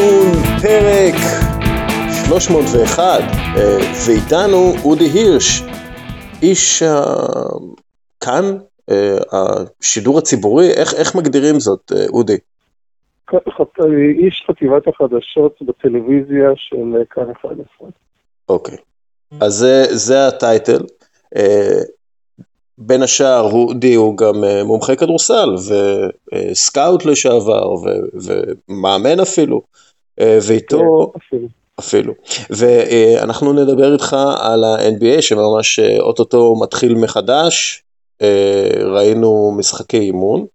נתון פרק 301, אה, ואיתנו אודי הירש, איש כאן, uh, השידור הציבורי, איך, איך מגדירים זאת, uh, אודי? איש חטיבת החדשות בטלוויזיה של כאן 11. אוקיי, אז זה, זה הטייטל. בין השאר אודי הוא גם מומחה כדורסל וסקאוט לשעבר ומאמן אפילו, ואיתו... כן, אפילו. ואנחנו נדבר איתך על ה-NBA שממש אוטוטו מתחיל מחדש, ראינו משחקי אימון,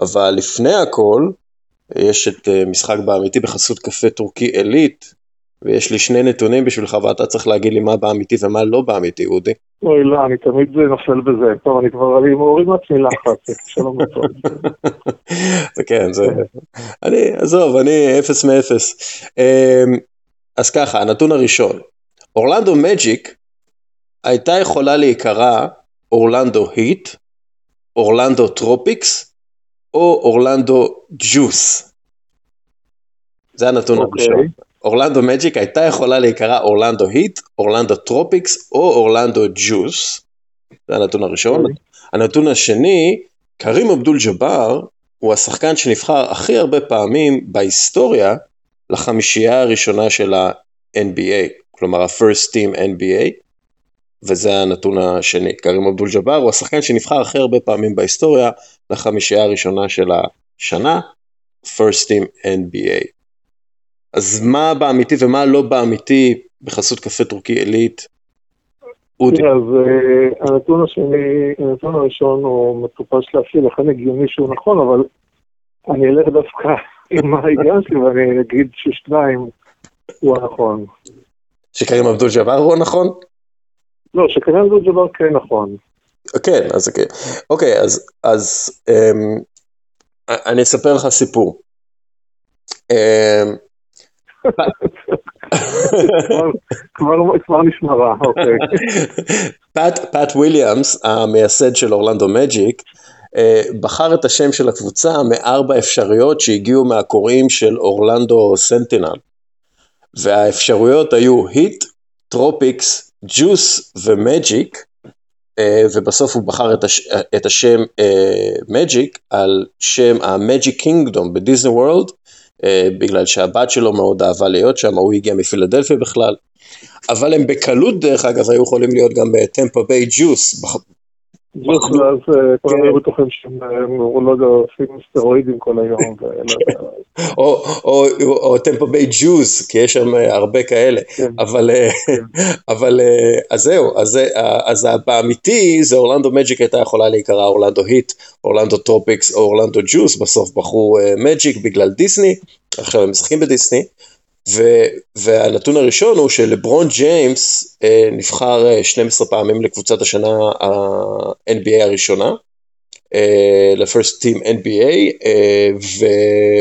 אבל לפני הכל יש את משחק באמיתי בחסות קפה טורקי עילית, ויש לי שני נתונים בשבילך ואתה צריך להגיד לי מה באמיתי ומה לא באמיתי, אודי. אוי לא, אני תמיד נופל בזה, טוב אני כבר, אני מוריד מעצמי לחץ, שלום וטוב. זה כן, זה, אני, עזוב, אני אפס מאפס. אז ככה, הנתון הראשון, אורלנדו מג'יק הייתה יכולה להיקרא אורלנדו היט, אורלנדו טרופיקס או אורלנדו ג'וס. זה הנתון אוקיי. אוקיי. הראשון. אורלנדו מג'יק הייתה יכולה להיקרא אורלנדו היט, אורלנדו טרופיקס או אורלנדו ג'וס. זה הנתון הראשון. אוקיי. הנתון השני, קרים אבדול ג'באר הוא השחקן שנבחר הכי הרבה פעמים בהיסטוריה לחמישייה הראשונה של ה-NBA, כלומר ה-first team NBA, וזה הנתון השני. קרים אבדול ג'באר הוא השחקן שנבחר הכי הרבה פעמים בהיסטוריה לחמישייה הראשונה של השנה, first team NBA. אז מה באמיתי ומה לא באמיתי בחסות קפה טורקי עילית? אודי. אז uh, הנתון השני, הנתון הראשון הוא מטופש להפעיל, לכן הגיוני שהוא נכון, אבל אני אלך דווקא עם ההיגיון שלי ואני אגיד ששניים הוא הנכון. שקרים אבדול ג'אבר הוא הנכון? לא, שקרים אבדול ג'אבר כן נכון. כן, אז כן. אוקיי, אז, אז um, אני אספר לך סיפור. Um, כבר נשמע רע, אוקיי. פאט וויליאמס, המייסד של אורלנדו מג'יק, אה, בחר את השם של הקבוצה מארבע אפשרויות שהגיעו מהקוראים של אורלנדו סנטינל. והאפשרויות היו היט, טרופיקס, ג'וס ומג'יק, ובסוף הוא בחר את, הש, את השם מג'יק אה, על שם המג'יק קינגדום בדיסני וורלד, אה, בגלל שהבת שלו מאוד אהבה להיות שם, הוא הגיע מפילדלפיה בכלל. אבל הם בקלות דרך אגב היו יכולים להיות גם בטמפה ביי ג'וס, ואז אה, כולם היו בטוחים שהם, אה, לא עושים סטרואידים כל היום. או טמפה ביי Jews, כי יש שם אה, הרבה כאלה. כן. אבל, כן. אז זהו, אז באמיתי זה אורלנדו מג'יק הייתה יכולה להיקרא אורלנדו היט, אורלנדו טרופיקס או אורלנדו ג'וס, בסוף בחרו מג'יק בגלל דיסני, עכשיו הם משחקים בדיסני. ו, והנתון הראשון הוא שלברון ג'יימס אה, נבחר 12 אה, פעמים לקבוצת השנה ה-NBA הראשונה, אה, ל-first team NBA, אה,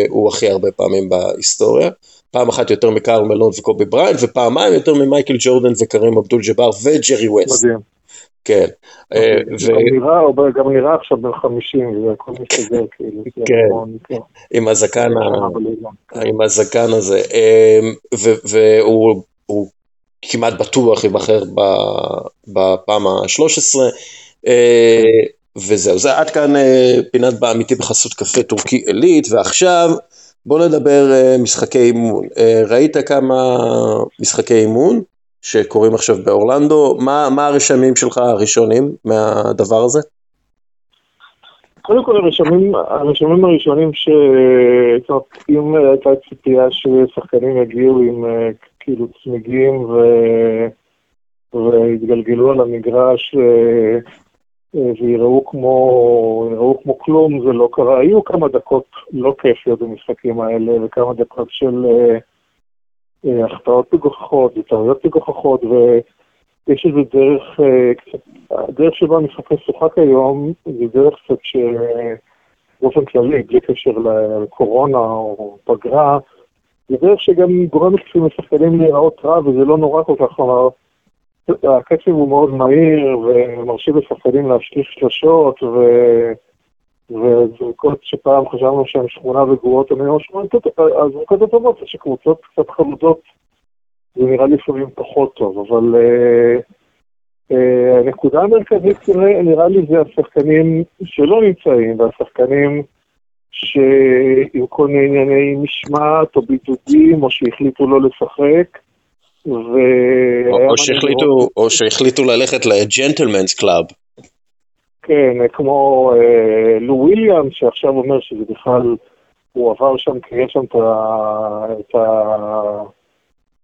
והוא הכי הרבה פעמים בהיסטוריה. פעם אחת יותר מקארל מלון וקובי בריינט, ופעמיים יותר ממייקל ג'ורדן וקרים אבדול ג'באר וג'רי ווסט. מדהים. כן. אה, גם נראה עכשיו בן 50, וכל מי שזה, כאילו. כן, עם הזקן עם הזקן הזה. אמ, והוא כמעט בטוח ייבחר בפעם ה-13. אה, וזהו, זה עד כאן אה, פינת באמיתי בחסות קפה טורקי עילית, ועכשיו בוא נדבר משחקי אימון. ראית כמה משחקי אימון? שקורים עכשיו באורלנדו, מה, מה הרשמים שלך הראשונים מהדבר הזה? קודם כל הרשמים, הרשמים הראשונים ש... אם הייתה ציפייה ששחקנים יגיעו עם אה, כאילו צמיגים ו... והתגלגלו על המגרש אה, אה, ויראו כמו, כמו כלום, זה לא קרה. היו כמה דקות לא כיפיות במשחקים האלה וכמה דקות של... החטאות מגוחכות וטעויות מגוחכות, ויש איזה דרך, אה, הדרך שבה המשחק משוחק היום, זה דרך קצת שבאופן כללי, בלי קשר לקורונה או פגרה, זה דרך שגם גורמת לשחקנים להיראות רע, וזה לא נורא כל כך, כלומר, הקצב הוא מאוד מהיר, ומרשים לשחקנים להשליך שלשות, ו... וזריקות שפעם חשבנו שהן שכונה וגרועות, הן היו הזריקות הטובות, זה שקבוצות קצת חמודות, זה נראה לפעמים פחות טוב, אבל uh, uh, הנקודה המרכזית נראה, לי זה השחקנים שלא נמצאים, והשחקנים שעם כל מיני ענייני משמעת או בידודים, או שהחליטו לא לשחק. ו... או, או, שהחליטו. או שהחליטו ללכת ל-gentlemen's club. כן, כמו אה, לו וויליאמס, שעכשיו אומר שזה בכלל, הוא עבר שם, כי יש שם את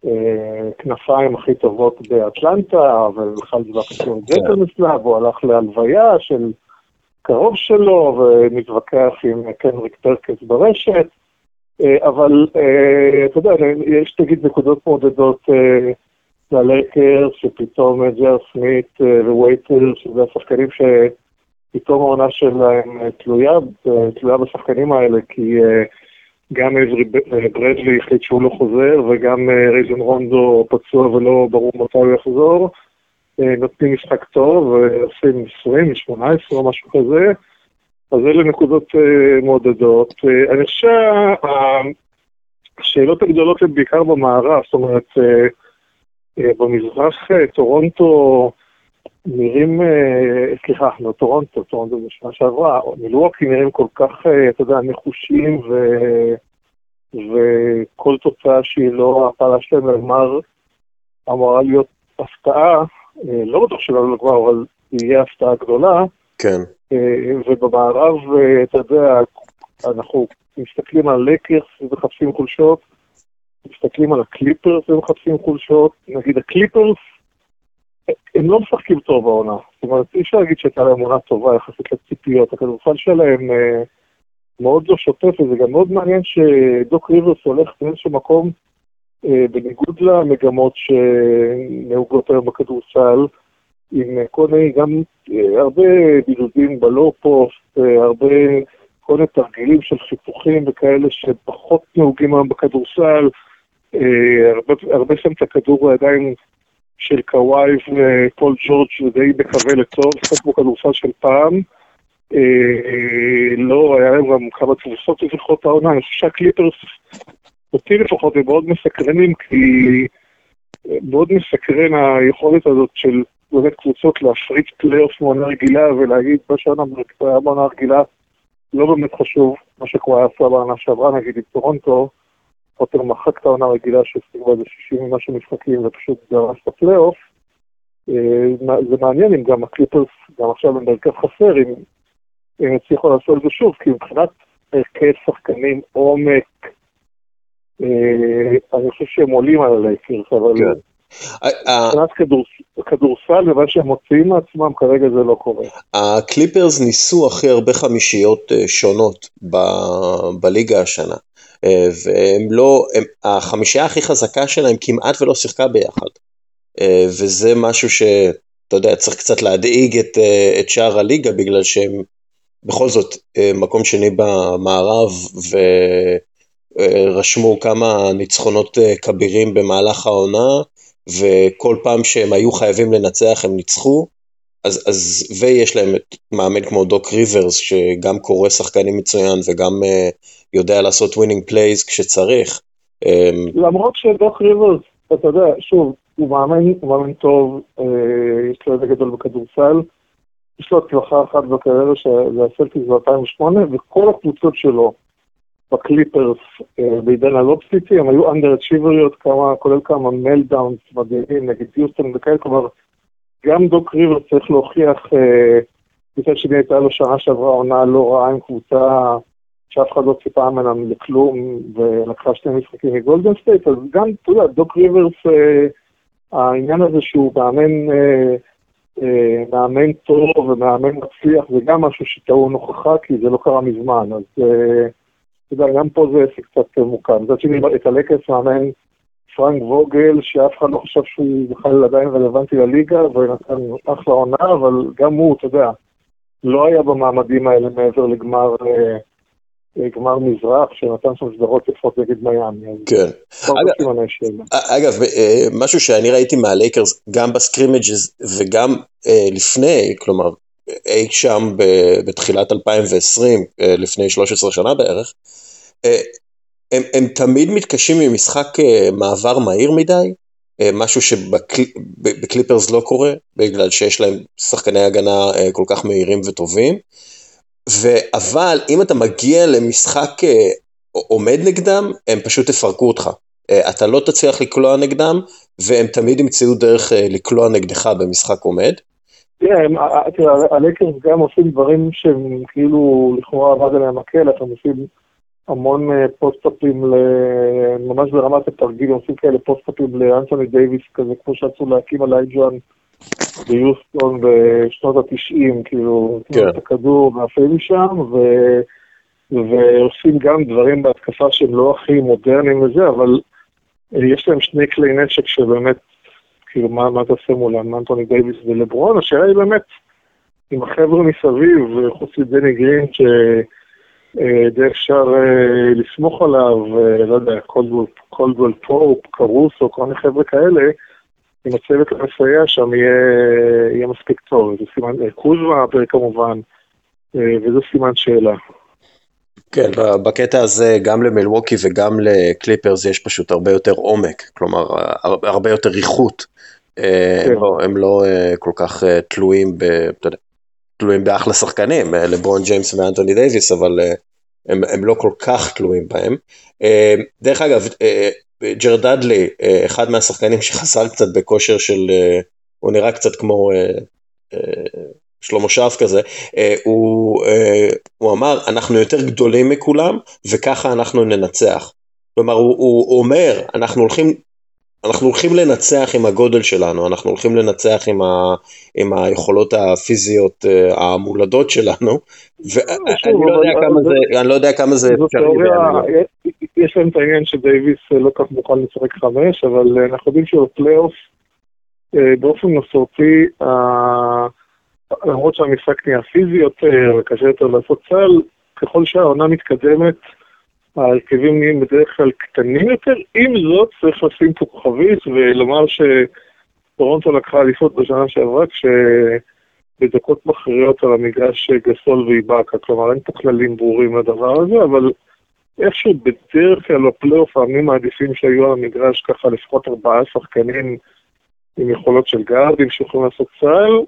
הכנפיים אה, הכי טובות באטלנטה, ובכלל זה לא קשור ל-gentlemen's club, הוא הלך להלוויה של... קרוב שלו ומתווכח עם קנדריק פרקינס ברשת, אה, אבל אה, אתה יודע, יש תגיד נקודות מעודדות אה, שפתאום ג'יי אר סמית' ווייטרס, שזה השחקנים שפתאום העונה שלהם תלויה, תלויה בשחקנים האלה, כי גם עברי ברדלי החליט שהוא לא חוזר, וגם רייזן רונדו פצוע ולא ברור מתי הוא יחזור. אה, נותנים משחק טוב, ועושים 20, 18 או משהו כזה, אז אלה נקודות אה, מעודדות. אה, אני חושב שהשאלות הגדולות הן בעיקר במערב, זאת אומרת, במזרח טורונטו נראים, סליחה, לא טורונטו, טורונטו זה שנה שעברה, מלווקי נראים כל כך, אתה יודע, נחושים ו... וכל תוצאה שהיא לא העפלה שלהם לגמר אמורה להיות הפתעה, אה, לא בטוח שלא נוכל כבר, אבל יהיה הפתעה גדולה. כן. אה, ובמערב, אה, אתה יודע, אנחנו מסתכלים על לייקרס ומחפשים חולשות, מסתכלים על הקליפרס ומחפשים חולשות, נגיד הקליפרס, הם לא משחקים טוב בעונה. זאת אומרת, אי אפשר להגיד שהייתה להם עונה טובה יחסית לציפיות, הכדורסל שלהם מאוד לא שוטף, וזה גם מאוד מעניין שדוק ריברס הולך באיזשהו מקום אה, בניגוד למגמות שנהוגות היום בכדורסל, עם כל מיני, גם אה, הרבה בידודים בלואו פוסט, אה, הרבה כל מיני תרגילים של חיתוכים וכאלה שפחות נהוגים היום בכדורסל, הרבה, הרבה שם את הכדור לידיים של קוואי ופול ג'ורג' ודי, מקווה לטוב, קצת כמו כדורסל של פעם. לא, היה להם גם כמה תבוסות מוזרות העונה, אני חושב שהקליפרס אותי לפחות הם מאוד מסקרנים, כי מאוד מסקרן היכולת הזאת של באמת קבוצות להפריד פלייאוף מעונה רגילה ולהגיד מה שהיה בעונה רגילה לא באמת חשוב, מה שקוואי עשה בעונה שעברה נגיד עם טורונטו, פשוט מחק את העונה הרגילה ששיחק בה איזה 60 ומשהו משחקים ופשוט דרס את הפלייאוף. אה, זה מעניין אם גם הקליפרס, גם עכשיו הם במרכז חסר, אם הם יצליחו לעשות את זה שוב, כי מבחינת הרכב שחקנים, עומק, אה, אני חושב שהם עולים על הלייקרס, אבל כן. מבחינת כדורסל ומה שהם מוציאים מעצמם, כרגע זה לא קורה. הקליפרס ניסו הכי הרבה חמישיות אה, שונות בליגה השנה. אה, והם לא, הם, החמישייה הכי חזקה שלהם כמעט ולא שיחקה ביחד. וזה משהו שאתה יודע, צריך קצת להדאיג את, את שאר הליגה, בגלל שהם בכל זאת מקום שני במערב, ו... רשמו כמה ניצחונות אה, כבירים במהלך העונה, וכל פעם שהם היו חייבים לנצח הם ניצחו, אז, אז ויש להם את מאמן כמו דוק ריברס, שגם קורא שחקנים מצוין וגם uh, יודע לעשות winning plays כשצריך. אמ, למרות שדוק ריברס, אתה יודע, שוב, הוא מאמן, הוא מאמן טוב, אה, יש לו איזה גדול בכדורסל, יש לו הצלחה אחת בקריירה שזה הסלטיקס ב-2008, וכל הקבוצות שלו, בקליפרס אה, בעידן הלוב סיטי, הם היו under-achiever יות, כולל כמה meltdowns מדהימים נגד יוסטון וכאלה, כלומר, גם דוק ריברס צריך להוכיח, אה, מצד שני הייתה לו שנה שעברה עונה לא רעה עם קבוצה שאף אחד לא ציפה ממנה לכלום, ולקחה שני משחקים מגולדן סטייט, אז גם, אתה יודע, דוק ריברס, אה, העניין הזה שהוא מאמן, מאמן טוב ומאמן מצליח, זה גם משהו שטעון הוכחה, כי זה לא קרה מזמן, אז... אתה יודע, גם פה זה עסק קצת מורכב. מצד שני, את הלייקרס מאמן פרנק ווגל, שאף אחד לא חושב שהוא בכלל עדיין רלוונטי לליגה, ונתן אחלה עונה, אבל גם הוא, אתה יודע, לא היה במעמדים האלה מעבר לגמר... אה, גמר מזרח, שנתן שם סדרות יפות נגד מיאמי. כן. אגב, אה, משהו שאני ראיתי מהלייקרס, גם ב-scrimmages וגם אה, לפני, כלומר, אי שם בתחילת 2020, לפני 13 שנה בערך, הם, הם תמיד מתקשים ממשחק מעבר מהיר מדי, משהו שבקליפרס לא קורה, בגלל שיש להם שחקני הגנה כל כך מהירים וטובים. אבל אם אתה מגיע למשחק עומד נגדם, הם פשוט יפרקו אותך. אתה לא תצליח לקלוע נגדם, והם תמיד ימצאו דרך לקלוע נגדך במשחק עומד. תראה, הלקרס גם עושים דברים שהם כאילו לכאורה עבד עליהם מקל, אתם עושים המון פוסט-אפים, ממש ברמת התרגיל, עושים כאלה פוסט-אפים לאנטוני דייוויס כזה, כמו שעשו להקים על אייג'ואן ביוסטון בשנות ה-90, כאילו, כן. את הכדור ועפים משם, ו... ועושים גם דברים בהתקפה שהם לא הכי מודרניים וזה, אבל יש להם שני כלי נשק שבאמת, כאילו, מה, מה תעשה מולם, אנטוני דייוויס ולברון? השאלה היא באמת, עם החבר'ה מסביב, חוץ מדני גרין, שדי אפשר אה, לסמוך עליו, לא יודע, קולדוול פופ, קרוסו, כל מיני חבר'ה כאלה, אם הצוות המסייע שם יהיה, יהיה מספיק טוב. זה סימן, אה, קוזמה כמובן, אה, וזה סימן שאלה. כן, בקטע הזה גם למילווקי וגם לקליפרס יש פשוט הרבה יותר עומק, כלומר הרבה יותר ריחות. אה, כן. הם, לא, הם לא כל כך תלויים, ב, אתה יודע, תלויים באחלה שחקנים, לברון ג'יימס ואנטוני דייוויס, אבל הם, הם לא כל כך תלויים בהם. דרך אגב, ג'רד דאדלי, אה, אחד מהשחקנים שחסר קצת בכושר של, אה, הוא נראה קצת כמו אה, שלמה שרף כזה, הוא, הוא אמר, אנחנו יותר גדולים מכולם וככה אנחנו ננצח. כלומר, הוא, הוא אומר, אנחנו הולכים אנחנו הולכים לנצח עם הגודל שלנו, אנחנו הולכים לנצח עם, ה, עם היכולות הפיזיות המולדות שלנו, ואני לא יודע כמה זה, אני לא יודע כמה זה אפשרי. יש להם את העניין שדייוויס לא כך מוכן לשחק חמש, אבל אנחנו יודעים שבפלייאוף באופן מסורתי, למרות שהמשחק נהיה פיזי יותר וקשה יותר לעשות צל, ככל שהעונה מתקדמת, ההרכבים נהיים בדרך כלל קטנים יותר, עם זאת צריך לשים פה כוכבית ולומר שטורונטו לקחה אליפות בשנה שעברה כשבדקות מכריעות על המגרש גסול ואיבאקה, כלומר אין פה כללים ברורים לדבר הזה, אבל איכשהו בדרך כלל בפלייאוף העמים מעדיפים שהיו על המגרש ככה לפחות ארבעה שחקנים עם יכולות של גארדים שיכולים לעשות צה"ל,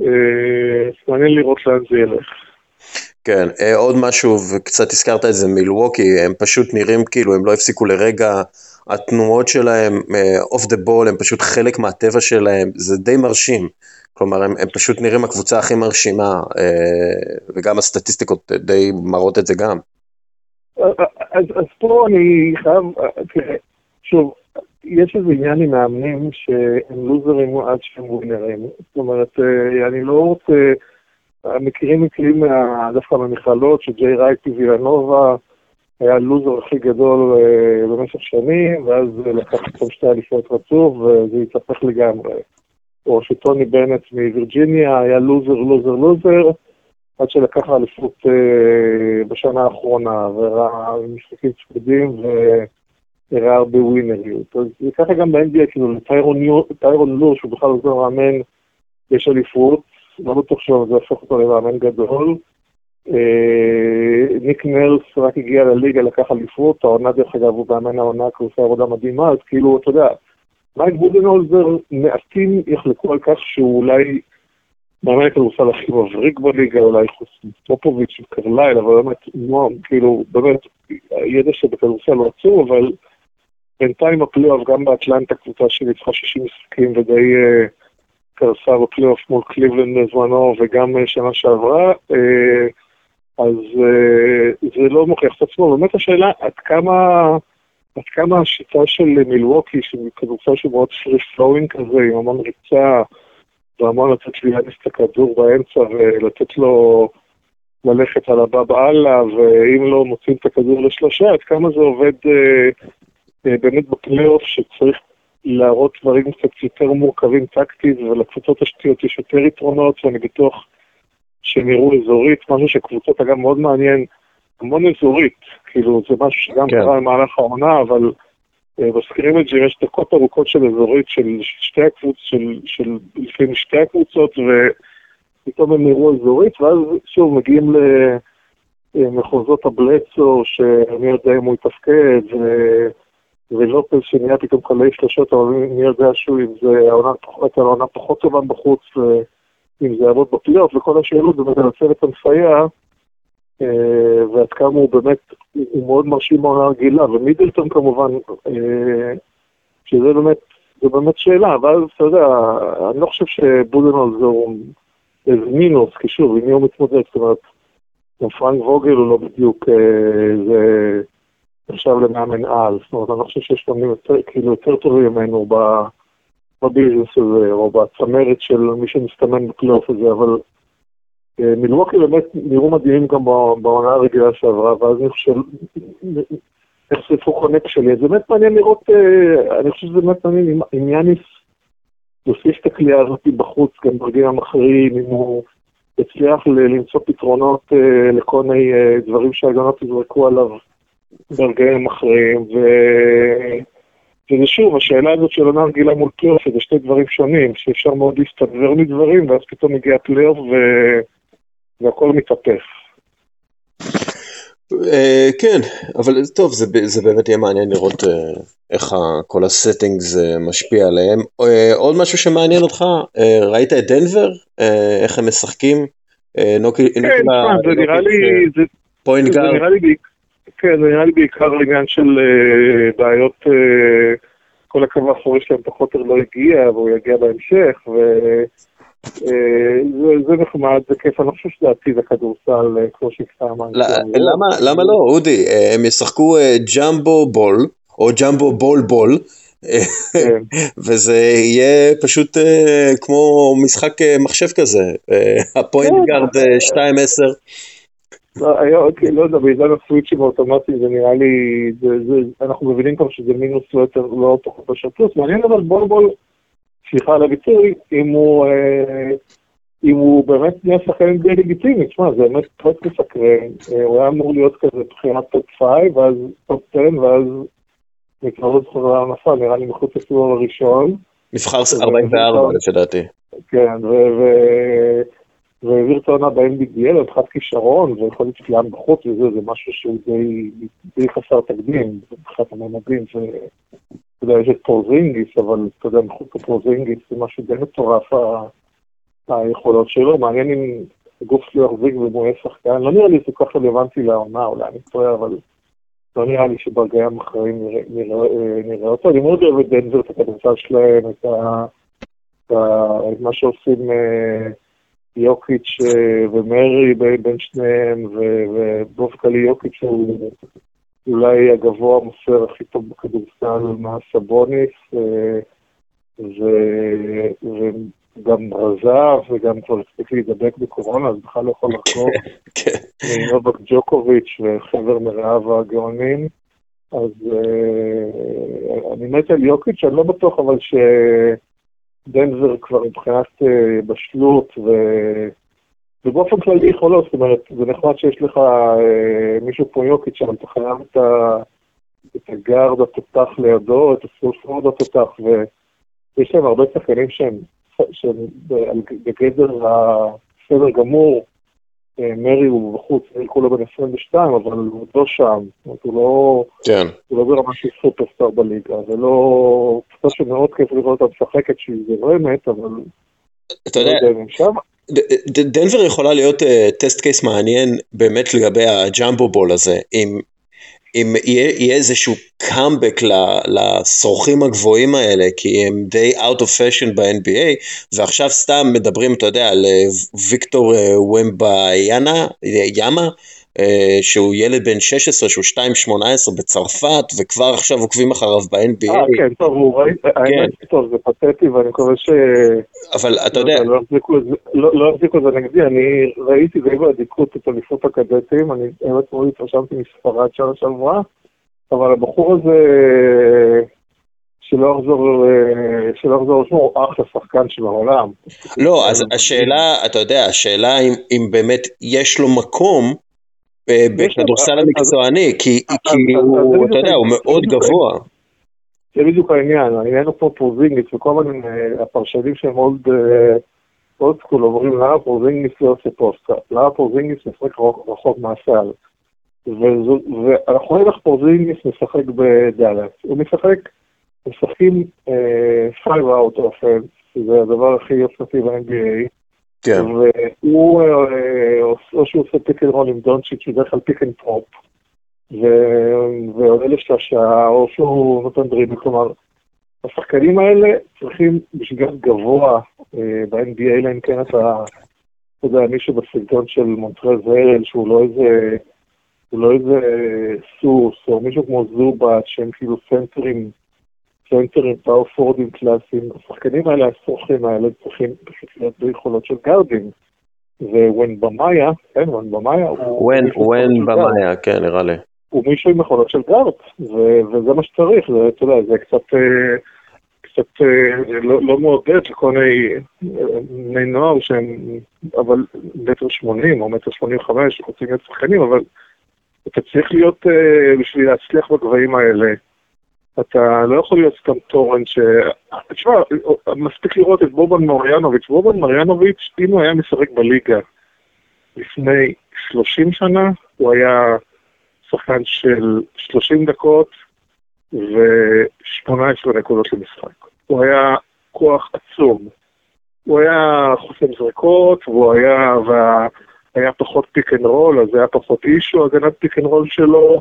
אה, מעניין לראות לאן זה ילך. כן, אה, עוד משהו, וקצת הזכרת את זה מילווקי, הם פשוט נראים כאילו הם לא הפסיקו לרגע, התנועות שלהם, אוף דה בול, הם פשוט חלק מהטבע שלהם, זה די מרשים. כלומר, הם, הם פשוט נראים הקבוצה הכי מרשימה, אה, וגם הסטטיסטיקות די מראות את זה גם. אז, אז פה אני חייב, תראה, שוב, יש איזה עניין עם מאמנים שהם לוזרים עד שהם ווינרים. זאת אומרת, אה, אני לא רוצה... מכירים מקרים דווקא מהמכללות, שג'יי רייטי וילנובה היה הלוזר הכי גדול אה, במשך שנים, ואז לקח פתאום שתי אליפויות רצוף, וזה התהפך לגמרי. או שטוני בנט מווירג'יניה היה לוזר, לוזר, לוזר, עד שלקח אליפות אה, בשנה האחרונה, וראה משחקים צפודים והראה הרבה ווינריות. אז ככה גם ב-NBA, כאילו לטיירון לור, שהוא בכלל עוזר מאמן, יש אליפות, לא בטוח שזה הופך אותו למאמן גדול. אה, ניק נרס רק הגיע לליגה, לקח אליפות, העונה דרך אגב הוא מאמן העונה, כי הוא עושה עבודה מדהימה, אז כאילו, אתה יודע, מייק בודנהולזר, מעטים יחלקו על כך שהוא אולי מאמן הכדורסל הכי מבריק בליגה, אולי חוץ מפופוביץ' וקרלייל, אבל באמת, כאילו, באמת, ידע שבכדורסל הוא עצור, אבל בינתיים הפלייאוף, גם באטלנטה, קבוצה שניצחה 60 משחקים ודי... אה, קרסה בפלייאוף מול קליבלנד בזמנו וגם אה, שנה שעברה, אה, אז אה, זה לא מוכיח את עצמו. באמת השאלה עד כמה, עד כמה השיטה של מילווקי, שהיא כדורסל שהוא מאוד free flowing כזה, עם המון ריצה, והמון לתת ליאניס את הכדור באמצע ולתת לו ללכת על הבאב אללה, ואם לא מוצאים את הכדור לשלושה, עד כמה זה עובד באמת בפלייאוף שצריך להראות דברים קצת יותר מורכבים טקטית, ולקבוצות השטויות יש יותר יתרונות, ואני בטוח שהם יראו אזורית, משהו שקבוצות אגב מאוד מעניין, המון אזורית, כאילו זה משהו שגם כן. קרה במהלך העונה, אבל אה, מזכירים את זה, יש דקות ארוכות של אזורית של שתי הקבוצות, של, של לפעמים שתי הקבוצות, ו, פתאום הם נראו אזורית, ואז שוב מגיעים למחוזות הבלצו, שמי יודע אם הוא יתפקד, ו... ולופז שנהיה פתאום חלאי שלושות, אבל מי יודע שהוא, אם זה העונה, הייתה העונה פחות טובה בחוץ, אם זה יעבוד בפלייאוף, וכל השאלות באמת על הצוות המסייע, אה, ועד כמה הוא באמת, הוא מאוד מרשים בעונה רגילה, ומידלטון כמובן, אה, שזה באמת, זה באמת שאלה, אבל אתה יודע, אני לא חושב שבודנול זה איזה מינוס, כי שוב, עם מי הוא מתמודד, זאת אומרת, גם פרנק ווגל הוא לא בדיוק, אה, זה נחשב למאמן על, זאת אומרת, אני לא חושב שיש פעמים יותר, כאילו יותר טובים ממנו בביזנס הזה, או בצמרת של מי שמסתמן בפלייאוף הזה, אבל אה, מלווקי באמת נראו מדהימים גם בעונה הרגילה שעברה, ואז אני חושב, נחשפו חונק שלי, זה באמת מעניין לראות, אה, אני חושב שזה באמת מעניין אם יאניס יוסיף את הכלייה הזאת בחוץ, גם ברגעים אחרים, אם הוא יצליח למצוא פתרונות אה, לכל מיני דברים שהגנות יזרקו עליו ברגעים אחרים, ו... וזה שוב, השאלה הזאת של עונה רגילה מול פלייאוף, זה שתי דברים שונים, שאפשר מאוד להסתדבר מדברים, ואז פתאום מגיע פלייאוף ו... והכל מתהפך. Uh, כן, אבל טוב, זה, זה באמת יהיה מעניין לראות uh, איך כל הסטינג זה משפיע עליהם. Uh, עוד משהו שמעניין אותך, uh, ראית את דנבר? Uh, איך הם משחקים? Uh, נוקי, כן, נוקי זה נראה לי, זה, פוינט גארד. כן, זה נראה לי בעיקר עניין של uh, בעיות, uh, כל הקו האחורי שלהם פחות או לא הגיע, והוא יגיע בהמשך, ו... אה, זה נחמד, זה כיף, אני לא חושב שזה עתיד הכדורסל אה, כמו שהקטעמה. למה לא, אודי? אה, הם ישחקו ג'מבו בול, או ג'מבו בול בול, כן. וזה יהיה פשוט כמו משחק מחשב כזה, הפוינט כן. גארד 2-10. לא, אוקיי, לא יודע, בעידן הסוויצ'ים האוטומטיים זה נראה לי, אנחנו מבינים כבר שזה מינוס לא יותר, לא פחות פשוט פלוס, מעניין אבל בול בול סליחה על הביטוי, אם הוא, אה, אם הוא באמת נהיה שחקן די לגיטימי, תשמע, זה באמת פרויקט מסקרן, אה, הוא היה אמור להיות כזה בחירת טופ 5, ואז טופ 10, ואז אני כבר לא זוכר למה נפל, נראה לי מחוץ לסיבוב הראשון. נבחר 44 לפי דעתי. כן, והעביר את העונה ב-NBDL, מבחינת כישרון, ויכול להיות שקליעה בחוץ וזה, זה משהו שהוא די, די חסר תקדים, מבחינת הממדים, אתה יודע, יש את פרוזינגיס, אבל אתה יודע, מחוץ לפרוזינגיס זה משהו די מטורף היכולות שלו. מעניין אם הגוף שלו יחזיק והוא שחקן. לא נראה לי זה כל כך רלוונטי לעונה, אולי אני טועה, אבל לא נראה לי שברגעים אחרים נראה אותו. אני מאוד אוהב את דנבר, את הכדורסל שלהם, את, ה, את, ה, את מה שעושים אה, יוקיץ' אה, ומרי בין שניהם, ובאופן כללי יוקיץ' הוא... אולי הגבוה המוסר הכי טוב בכדורסל מהסבוניס, אה, וגם רזה, וגם כבר הספיק להידבק בקורונה, אז בכלל לא יכול לחזור. כן, כן. נובק ג'וקוביץ' וחבר מרעיו הגאונים. אז אה, אני מת על יוקיץ', אני לא בטוח אבל שדנבר כבר מבחינת אה, בשלות ובאופן כללי יכולות, זאת אומרת, זה נחמד שיש לך אה, מישהו כמו יוקיץ' שם, אתה חייב את, ה, את הגארד התותח לידו, את הספורט התותח, ויש להם הרבה שחקנים שהם, שהם בגדר הסדר גמור, אה, מרי הוא בחוץ, מרי כולו בן 22, אבל הוא לא שם, זאת אומרת, הוא לא, כן. הוא לא ברמה של סופרסטאר בליגה, זה לא, קצת שמאוד כיף לראות אותה משחקת שהיא זורמת, אבל... אתה יודע, לא דנבר יכולה להיות טסט uh, קייס מעניין באמת לגבי הג'מבו בול הזה, אם, אם יהיה, יהיה איזשהו קאמבק לשורכים הגבוהים האלה, כי הם די out of fashion ב-NBA, ועכשיו סתם מדברים, אתה יודע, על אה, ויקטור uh, ומבה יאנה, יאמה, אה, שהוא ילד בן 16, שהוא 2.18 בצרפת, וכבר עכשיו עוקבים אחריו ב-NBA. אה, כן, טוב, הוא ראי, האמת, טוב, זה פתטי, ואני מקווה ש... אבל אתה יודע... לא יחזיקו את זה נגדי, אני ראיתי די באדיקות את אליפות הקדטים, אני באמת מאוד התרשמתי מספרד שנה שעברה, אבל הבחור הזה... שלא יחזור, שלא יחזור לשמו, הוא אחלה שחקן של העולם. לא, אז השאלה, אתה יודע, השאלה אם באמת יש לו מקום בכדורסל המקצועני, כי הוא, אתה יודע, הוא מאוד גבוה. זה בדיוק העניין, העניין הוא פה פרוזינגיס, וכל הזמן אה, הפרשנים שהם מאוד, אה, אולד סקול אומרים לארה פורזינגיס לא עושה פוסטה, לארה פורזינגיס משחק רחוק מהסל. ואנחנו רואים איך פורזינגיס משחק בדאלאס. הוא משחק, משחקים 5 out offense, זה הדבר הכי יוצאתי ב-NBA. כן. והוא, אה, או שהוא עושה pick and roll עם דונצ'יץ', הוא בדרך כלל pick and pop. ועולה לשלושה, או שהוא נותן דריבל, כלומר, השחקנים האלה צריכים להיות גבוה אה, ב-NBA, אלא אם כן אתה, אתה יודע, מישהו בסרטון של מונטרז הרל, שהוא לא איזה, הוא לא איזה סוס, או מישהו כמו זובת, שהם כאילו סנטרים, סנטרים פאורפורדים קלאסיים, השחקנים האלה, הסוכנים האלה, צריכים פשוט להיות ביכולות של גארדים. וואן במאיה, כן, וואן במאיה הוא... וואן במאיה, כן, נראה לי. הוא מישהו עם יכולות של גארד, וזה מה שצריך, זה, אתה יודע, זה קצת, אה, קצת אה, לא, לא מעודד לכל מיני בני נוער שהם, אבל מטר שמונים או מטר שמונים וחמש, רוצים להיות שחקנים, אבל אתה צריך להיות, אה, בשביל להצליח בגבהים האלה, אתה לא יכול להיות סתם תורן ש... תשמע, מספיק לראות את בובן מריאנוביץ'. בובן מריאנוביץ', אם הוא היה משחק בליגה לפני 30 שנה, הוא היה שחקן של 30 דקות ו-18 נקודות למשחק. הוא היה כוח עצום. הוא היה חוסם זריקות, והוא היה, והיה פחות pick and roll, אז היה פחות issue, הגנת pick and roll שלו,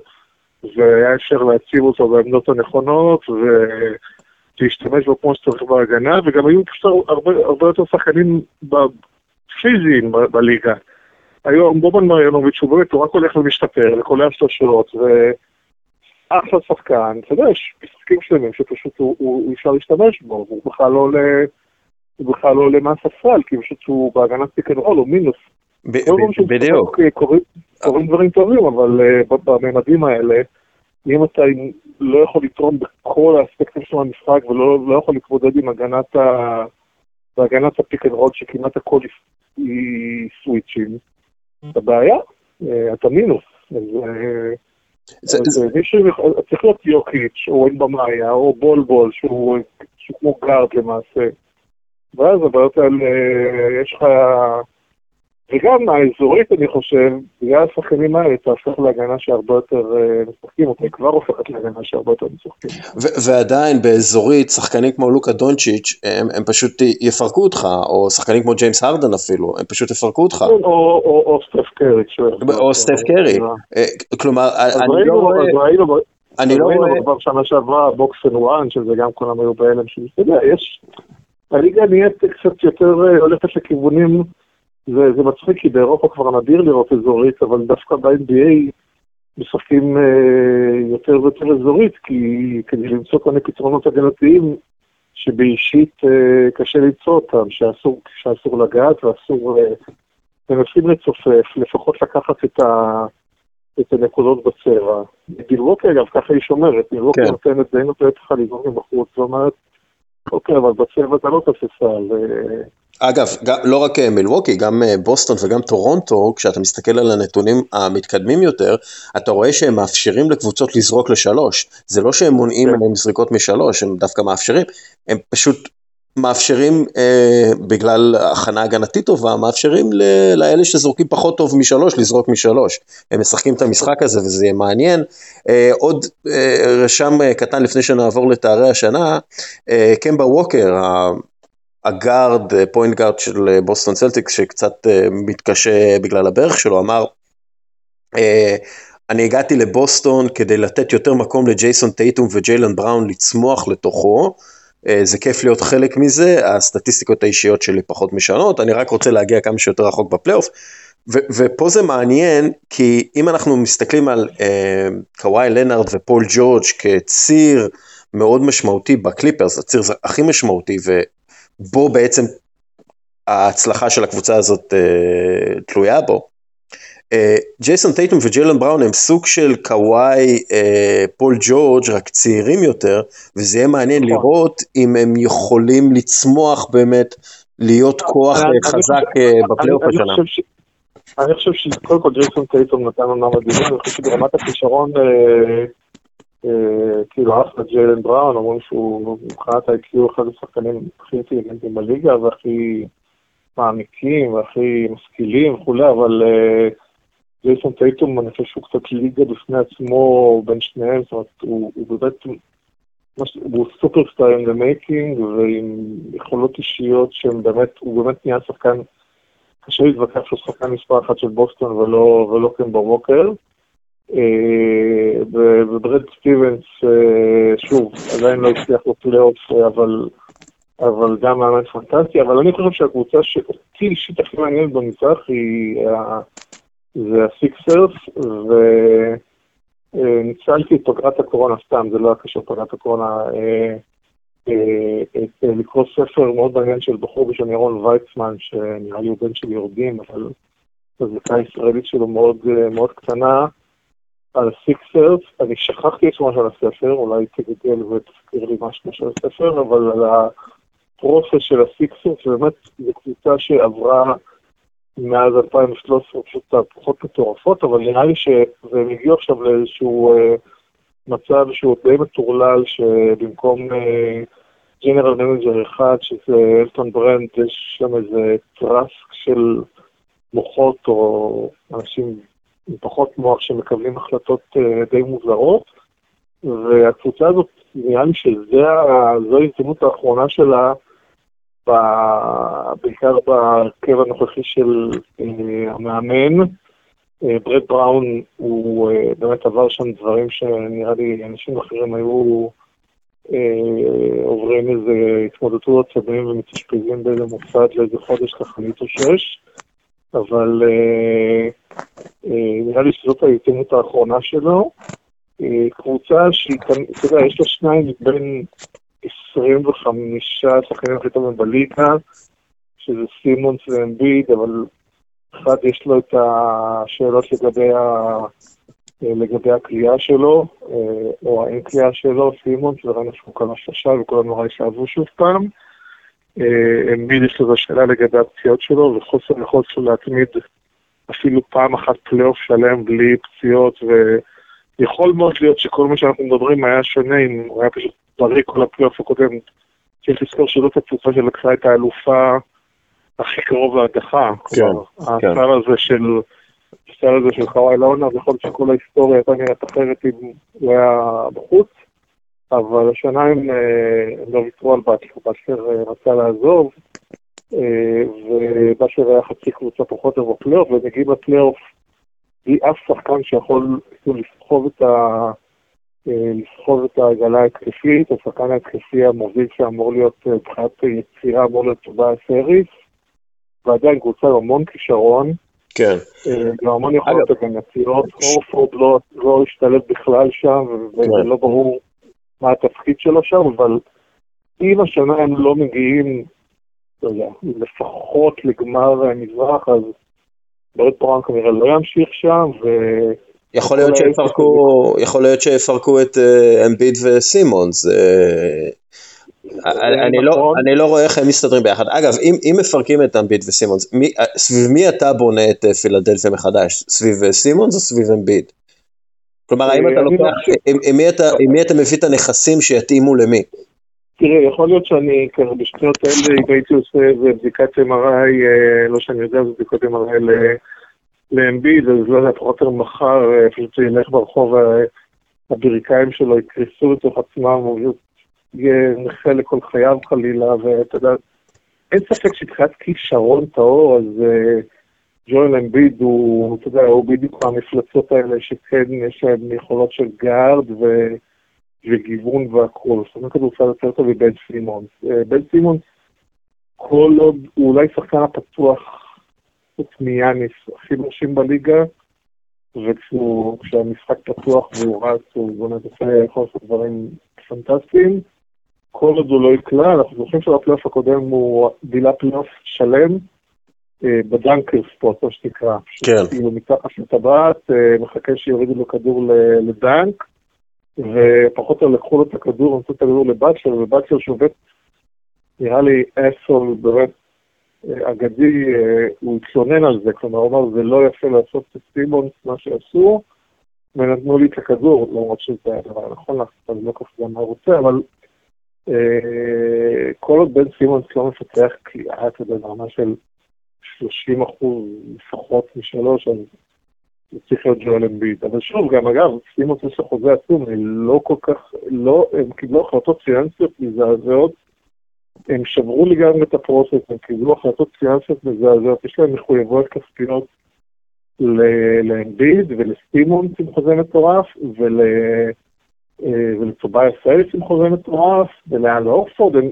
והיה אפשר להציב אותו בעמדות הנכונות, ולהשתמש בו כמו שצריך בהגנה, וגם היו פשוט הרבה, הרבה יותר שחקנים פיזיים בליגה. היום בובאן מריאנוביץ' הוא באמת, הוא רק הולך ומשתפר, קולע שלושות, ואחלה שחקן, אתה יודע, יש משחקים שלמים שפשוט הוא, הוא, הוא אפשר להשתמש בו, הוא בכלל לא עולה, הוא בכלל לא עולה מהספסל, כי פשוט הוא בהגנת pick and roll, הוא מינוס. בדיוק. קורים דברים טובים, אבל בממדים האלה, אם אתה לא יכול לתרום בכל האספקטים של המשחק ולא לא יכול להתמודד עם הגנת ה... בהגנת ה pick and roll שכמעט הכל היא סוויצ'ים, הבעיה, אה, אתה מינוס. אז אה, מישהו צריך להיות יוקיץ', או וומבניאמה, או בול בול, שהוא כמו גארד למעשה. ואז הבעיות האלה, יש לך... וגם האזורית, אני חושב, בגלל השחקנים האלה, תהפוך להגנה שהרבה יותר אה, משחקים, או כבר הופכת להגנה שהרבה יותר משחקים. ועדיין באזורית, שחקנים כמו לוקה דונצ'יץ', הם, הם פשוט יפרקו אותך, או שחקנים כמו ג'יימס הרדן אפילו, הם פשוט יפרקו אותך. או, או, או, או סטף קרי. או סטף קרי. אה, כלומר, אני לא רואה... אני לא רואה... כבר שנה שעברה box and one, שזה גם כולם היו בהלם, שאתה יודע, יש... הליגה נהיית קצת יותר אה, הולכת לכיוונים... זה, זה מצחיק, כי באירופה כבר נדיר לראות אזורית, אבל דווקא ב-NBA משחקים אה, יותר ויותר אזורית, כי כדי למצוא כל מיני פתרונות הגנתיים שבאישית אה, קשה למצוא אותם, שאסור, שאסור לגעת ואסור... אה, מנסים לצופף, לפחות לקחת את, ה, את הנקודות בצבע. מילווקי אגב, ככה היא שומרת, מילווקי כן. נותנת די נותנת לך לבנות מבחוץ, ואומרת, אוקיי, אבל בצבע אתה לא תעשה סל. אה, אגב, גם, לא רק אה, מילווקי, גם אה, בוסטון וגם טורונטו, כשאתה מסתכל על הנתונים המתקדמים יותר, אתה רואה שהם מאפשרים לקבוצות לזרוק לשלוש. זה לא שהם מונעים כן. מהם זריקות משלוש, הם דווקא מאפשרים, הם פשוט מאפשרים, אה, בגלל הכנה הגנתית טובה, מאפשרים ל- לאלה שזורקים פחות טוב משלוש, לזרוק משלוש. הם משחקים את המשחק הזה וזה יהיה מעניין. אה, עוד אה, רשם אה, קטן לפני שנעבור לתארי השנה, אה, קמבה ווקר, הגארד, פוינט גארד של אה, בוסטון צלטיקס, שקצת אה, מתקשה בגלל הברך שלו, אמר, אה, אני הגעתי לבוסטון כדי לתת יותר מקום לג'ייסון טייטום וג'יילן בראון לצמוח לתוכו. זה כיף להיות חלק מזה, הסטטיסטיקות האישיות שלי פחות משנות, אני רק רוצה להגיע כמה שיותר רחוק בפלייאוף. ו- ופה זה מעניין, כי אם אנחנו מסתכלים על אה, קוואי לנארד ופול ג'ורג' כציר מאוד משמעותי בקליפרס, הציר הכי משמעותי, בו בעצם ההצלחה של הקבוצה הזאת אה, תלויה בו. אה, ג'ייסון טייטום וג'יילן בראון הם סוג של קוואי אה, פול ג'ורג' רק צעירים יותר, וזה יהיה מעניין נכון. לראות אם הם יכולים לצמוח באמת, להיות כוח חזק בפלייאוף השנה. אני חושב שקודם כל ג'ייסון טייטום נתן עונה מדהימה, אני חושב שברמת הכישרון אה, כאילו אחלה ג'יילן בראון, אומרים שהוא מבחינת ה-IQ אחד השחקנים הכי אינטליגנטים בליגה והכי מעמיקים והכי משכילים וכולי, אבל ג'ייסון טייטום, אני חושב שהוא קצת ליגה בפני עצמו בין שניהם, זאת אומרת, הוא, באמת, הוא in the making, ועם יכולות אישיות שהן באמת, הוא באמת נהיה שחקן, קשה להתווכח שהוא שחקן מספר אחת של בוסטון ולא קמבה ווקר. אה, וברד סטיבנס, אה, שוב, עדיין לא הצליח בפלייאוף, אבל, אבל גם מאמן פנטסטי, אבל אני חושב שהקבוצה שאותי אישית הכי מעניינת במזרח היא זה הסיקסרס, וניצלתי את פגרת הקורונה סתם, זה לא היה קשור לפגרת הקורונה, אה, אה, אה, לקרוא ספר מאוד מעניין של בחור בשם ירון ויצמן, שנראה לי הוא בן של יורדים, אבל הזיקה הישראלית שלו מאוד, מאוד קטנה, על הסיקסרס. אני שכחתי את שמו של הספר, אולי תגדל ותזכיר לי משהו של הספר, אבל על הפרוסס של הסיקסרס, באמת זו קבוצה שעברה מאז 2013 פשוט תהפוכות מטורפות, אבל נראה לי שהם הגיעו עכשיו לאיזשהו אה, מצב שהוא די מטורלל, שבמקום general אה, manager אחד, שזה אלטון ברנד, יש שם איזה trust של מוחות או אנשים פחות מוח שמקבלים החלטות אה, די מוזרות, והקבוצה הזאת, נראה לי שזו ההזדמנות האחרונה שלה בעיקר בהרכב הנוכחי של אה, המאמן. אה, ברד בראון הוא אה, באמת עבר שם דברים שנראה לי אנשים אחרים היו עוברים איזה התמודדות עצבים ומתאשפזים באיזה מוסד לאיזה חודש ככה להתאושש, אבל נראה לי שזאת ההתאמות האחרונה שלו. קבוצה שהיא, אתה יודע, יש לה שניים מבין 25 שחקנים הכי טובים בליגה, שזה סימונס ואמביד, אבל אחד יש לו את השאלות לגבי, ה... לגבי הקליעה שלו, או האין קליעה שלו, סימונס, וראינו שהוא קלע שלושה וכולם נורא נשאבו שוב פעם. אמביד יש לו שאלה לגבי הפציעות שלו, וחוסר יכולת שלו להתמיד אפילו פעם אחת פלייאוף שלם בלי פציעות, ויכול מאוד להיות שכל מה שאנחנו מדברים היה שונה אם הוא היה פשוט בריא כל הפלייאוף הקודם. צריך לזכור שזאת הקבוצה שלקחה את האלופה הכי קרוב להדחה. כן, כן. הסל הזה של... הסל הזה של קוואי לנארד, יכול להיות שכל ההיסטוריה הייתה נראית אחרת אם הוא היה בחוץ, אבל השנה הם, לא ויתרו על באטלר, באטלר אה, רצה לעזוב, אה, ובאטלר היה חצי קבוצה פחות או בפלייאוף, ומגיעים לפלייאוף בלי אף שחקן שיכול לסחוב את ה... לסחוב את העגלה ההתקפית, השחקן ההתקפי המוביל שאמור להיות, מבחינת יצירה אמור להיות טובה סריס, ועדיין קבוצה עם המון כישרון. כן. גם המון יכולות הגנתיות, אורפורד לא, לא השתלב בכלל שם, כן. ולא ברור מה התפקיד שלו שם, אבל אם השנה הם לא מגיעים, לא יודע, לפחות לגמר המזרח, אז ברד פורן כנראה לא ימשיך שם, ו... יכול להיות שיפרקו, יכול להיות שיפרקו את אה, אמביד וסימונס. אה, אני לא, נכון. אני לא רואה איך הם מסתדרים ביחד. אגב, אם, אם מפרקים את אמביד וסימונס, מי, אה, סביב מי אתה בונה את פילדלפיה מחדש? סביב סימונס או סביב אמביד? כלומר, האם אתה לוקח, עם, מי אתה, מביא את הנכסים שיתאימו למי? תראה, יכול להיות שאני ככה בשניות האלה, אם הייתי עושה איזה בדיקת MRI, לא שאני יודע, זה בדיקות MRI לאמביד, אז לא יודע, פחות או מחר, אה, פשוט ילך ברחוב, אה, הברכיים שלו יקרסו לתוך עצמם, הוא יהיה נכה לכל חייו חלילה, ואתה יודע, אין ספק שמבחינת כישרון טהור, אז אה, ג'ואל אמביד הוא, אתה יודע, הוא בדיוק המפלצות האלה שכן יש להם יכולות של גארד ו... וגיוון והכול. זאת אומרת, כדורסל יותר טוב מבן סימונס. בן סימונס, כל עוד הוא אולי שחקן הפתוח חוץ מיאניס הכי מרשים בליגה, וכשהמשחק פתוח והוא רץ, הוא באמת עושה, יכול לעשות דברים פנטסטיים. כל עוד הוא לא יקלע, אנחנו זוכרים שבפלייאוף הקודם הוא בילה פלייאוף שלם אה, ב dunker spot, מה שנקרא. כן. כאילו מתחת לטבעת, אה, מחכה שיורידו לו כדור לדנק, ופחות או לקחו לו את הכדור, נתנו את הכדור לבאצ'ר, ובאצ'ר שעובד, נראה לי אסול, באמת אגדי, אה, הוא התלונן על זה, כלומר, הוא אמר, זה לא יפה לעשות את סימונס מה שעשו, ונתנו לי את הכדור, למרות שזה הדבר הנכון לעשות, אני לא כל כך מה הוא רוצה, אבל אה, כל עוד בן סימונס לא מפתח קליעה, אתה יודע, ברמה של 30 אחוז לפחות משלוש, אז זה צריך להיות ג'ואל אמביד. אבל שוב, גם אגב, סימונס יש חוזה עצום, אני לא כל כך, לא, הם קיבלו החלטות פיננסיות מזעזעות, הם שברו לגמרי את ה process, הם קיבלו החלטות פיננסיות מזעזעות, יש להם מחויבויות כספיות לאמביד ולסימונס עם חוזה מטורף. אה, ולטוביאס האריס עם חוזה מטורף, ולאל הורפורד, הם,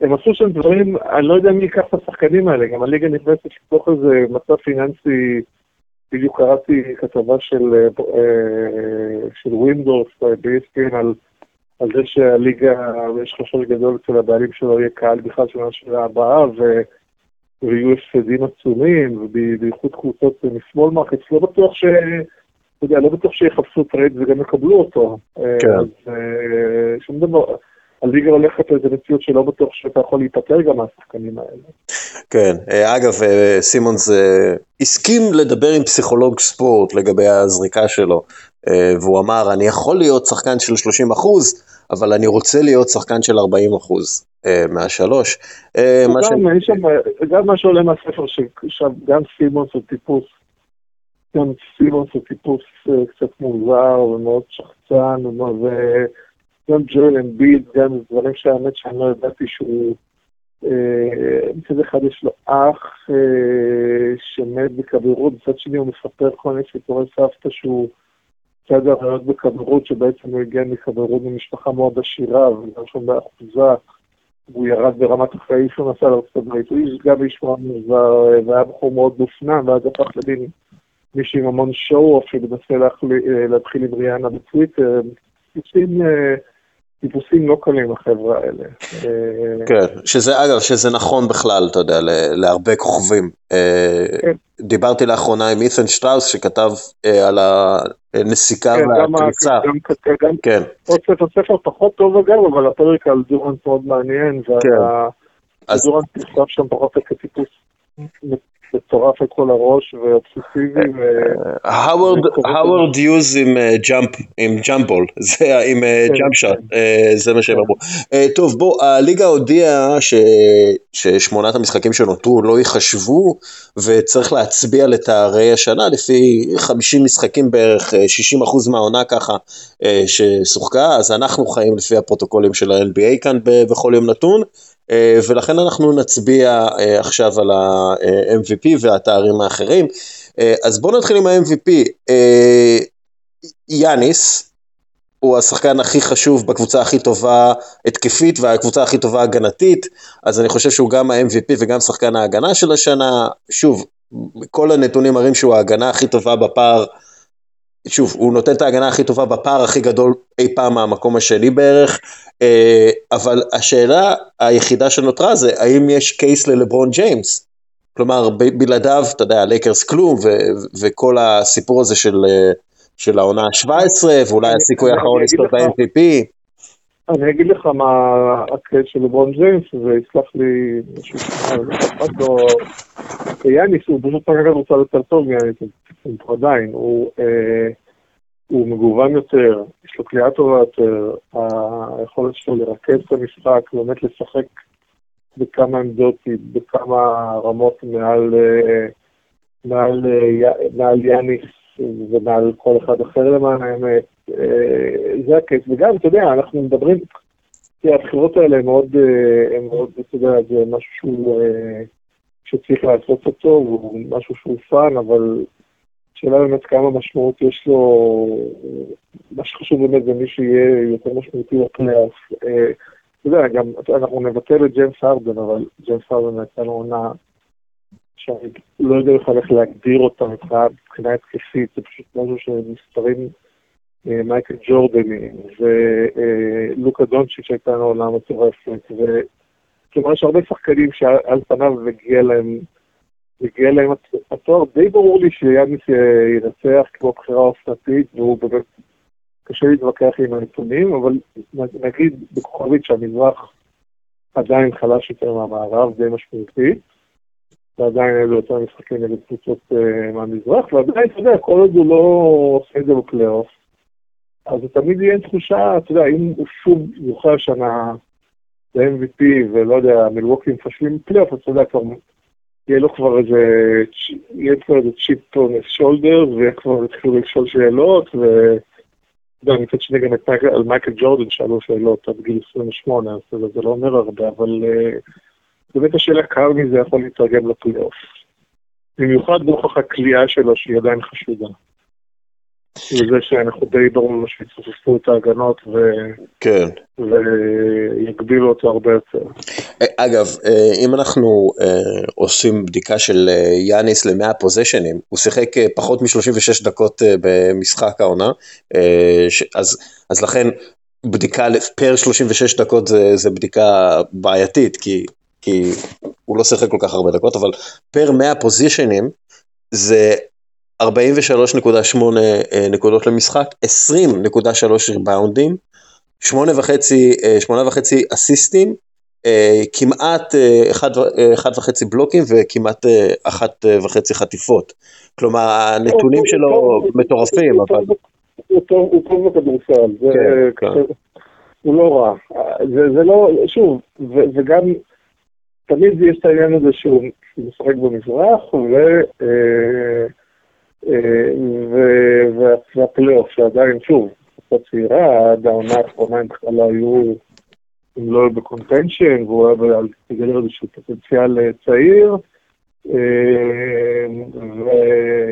הם עשו שם דברים, אני לא יודע מי ייקח את השחקנים האלה, גם הליגה נכנסת לתוך איזה מצב פיננסי, בדיוק קראתי כתבה של, אה, של ווינדהורסט ב-ESPN על, על זה שהליגה, יש חשש גדול אצל הבעלים שלא יהיה קהל בכלל של השנה הבאה, ו... ויהיו הפסדים עצומים, ובייחוד קבוצות מ small market, לא בטוח ש... אתה יודע, לא בטוח שיחפשו טרייד וגם יקבלו אותו. כן. אז אה, שום דבר, הליגה הולכת לאיזה מציאות שלא בטוח שאתה יכול להיפטר גם מהשחקנים האלה. כן, אה, אגב, אה, סימונס הסכים לדבר עם פסיכולוג ספורט לגבי הזריקה שלו, והוא אמר, אני יכול להיות שחקן של 30 אחוז, אבל אני רוצה להיות שחקן של 40 אחוז מהשלוש. גם מה שעולה מהספר, שגם סימונס הוא טיפוס גם סימוס הוא טיפוס אה, קצת מוזר ומאוד שחצן, וגם ג'ואל אמביד, גם דברים שהאמת שאני לא ידעתי שהוא... אה, מצד אחד יש לו אח אה, שמת בכבירות, מצד שני הוא מספר כל מיני סיפורי סבתא שהוא צד הרעיון בכבירות, שבעצם הוא הגיע מכבירות ממשפחה מאוד עשירה, וגם שם באחוזה, הוא ירד ברמת החיים שהוא נסע לארצות הברית, הוא גם איש מאוד מוזר, והיה בחור מאוד מופנם, ואז הפך לדין מישהו עם המון שואו, אפילו מנסה אה, להתחיל עם ריאנה בטוויטר, אה, טיפוסים לא קלים החברה האלה. אה, כן, שזה אגב, שזה נכון בכלל, אתה יודע, להרבה כוכבים. כן. דיברתי לאחרונה עם אית'ן שטראוס שכתב על הנסיקה כן, והקריצה. כן. עוד ספר ספר פחות טוב אגב, אבל הפרק על דורנט מאוד מעניין, ודורנט נכתב שם פחות כטיפוס מטורף על כל הראש ואובססיבי. האוורד יוז עם jump, עם jump ball, זה עם jump אה, shot, כן. אה, זה מה שהם אמרו. אה, טוב בוא, הליגה הודיעה ששמונת המשחקים שנותרו לא ייחשבו וצריך להצביע לתארי השנה לפי 50 משחקים בערך, 60% מהעונה ככה ששוחקה, אז אנחנו חיים לפי הפרוטוקולים של ה-NBA כאן בכל יום נתון. אה, ולכן אנחנו נצביע אה, עכשיו על ה-MVP והתארים האחרים. אה, אז בואו נתחיל עם ה-MVP. יאניס הוא השחקן הכי חשוב בקבוצה הכי טובה התקפית והקבוצה הכי טובה הגנתית, אז אני חושב שהוא גם ה-MVP וגם שחקן ההגנה של השנה. שוב, כל הנתונים מראים שהוא ההגנה הכי טובה בפער שוב, הוא נותן את ההגנה הכי טובה בפער הכי גדול אי פעם מהמקום השני בערך, אה, אבל השאלה היחידה שנותרה זה האם יש קייס ללברון ג'יימס. כלומר, בלעדיו, אתה יודע, לייקרס כלום, ו- וכל הסיפור הזה של, אה, של העונה ה-17, ואולי הסיכוי האחרון לזכות ב-MVP. אני אגיד לך מה ה case של לברון ג'יימס, ויסלח לי מישהו שאומר, לו, יאניס הוא פשוט פגע רוצה יותר טוב מיאניס, עדיין. אה, הוא מגוון יותר, יש לו קליעה טובה יותר, היכולת שלו לרכז את המשחק, באמת לשחק בכמה עמדות, בכמה רמות מעל, אה, אה, יאניס ומעל כל אחד אחר למען האמת. אה, זה ה case. וגם, אתה יודע, אנחנו מדברים, תראה, הבחירות האלה הן מאוד, הן מאוד, אתה יודע, זה משהו שהוא, שצריך לעשות אותו, והוא משהו שהוא fun, אבל השאלה באמת כמה משמעות יש לו, מה שחשוב באמת זה מי שיהיה יותר משמעותי בפלייאוף. אה, אתה יודע, גם אנחנו נבטל את ג'יימס הרדן, אבל ג'יימס הרדן הייתה לו עונה שאני לא יודע בכלל איך להגדיר אותה מבחינה התקפית, זה פשוט משהו שמספרים אה, מייקל ג'ורדני, ולוקה דונצ'יץ' הייתה לו עונה מטורפת, וכלומר יש הרבה שחקנים שעל פניו הגיע להם הגיע להם התואר, די ברור לי שיאניס ינצח כמו בחירה אופנתית, והוא באמת, קשה להתווכח עם הנתונים, אבל נגיד בכוכבית שהמזרח עדיין חלש יותר מהמערב, די משמעותי, ועדיין אלו יותר משחקים נגד קבוצות uh, מהמזרח, ועדיין, אתה יודע, כל עוד הוא לא עושה את זה בפלייאוף, אז תמיד יהיה תחושה, אתה יודע, אם הוא שוב זוכה השנה ל-MVP, ולא יודע, מילווקי מפשלים פלייאוף, אז אתה יודע, כבר יהיה לו כבר איזה, יהיה כבר איזה chip on his shoulder, ויהיה כבר התחילו לשאול שאלות, ו... גם מצד שני גם את מייקל, על מייקל ג'ורדן שאלו שאלות עד גיל 28, אז זה לא אומר הרבה, אבל באמת השאלה כמה מזה יכול להתרגם לפלייאוף. במיוחד נוכח הכלייה שלו שהיא עדיין חשודה. וזה שאנחנו די ברור שיצופפו את ההגנות ו... כן. ויגבילו אותו הרבה יותר. אגב, אם אנחנו עושים בדיקה של יאניס ל-100 פוזיישנים, הוא שיחק פחות מ-36 דקות במשחק העונה, אז, אז לכן בדיקה פר 36 דקות זה, זה בדיקה בעייתית, כי, כי הוא לא שיחק כל כך הרבה דקות, אבל פר 100 פוזיישנים זה 43.8 נקודות למשחק, 20.3 ריבאונדים, 8.5 אסיסטים, כמעט 1.5 בלוקים וכמעט 1.5 חטיפות. כלומר, הנתונים שלו מטורפים, אבל... הוא טוב בכדורסל, הוא לא רע. זה לא, שוב, וגם תמיד יש את העניין הזה שהוא משחק במזרח, ו... והפלייאוף, שעדיין, שוב, קבוצה צעירה, עד העונה האחרונה הם בכלל לא היו, הם לא היו ב contention, והוא היה בגלל איזשהו פוטנציאל צעיר.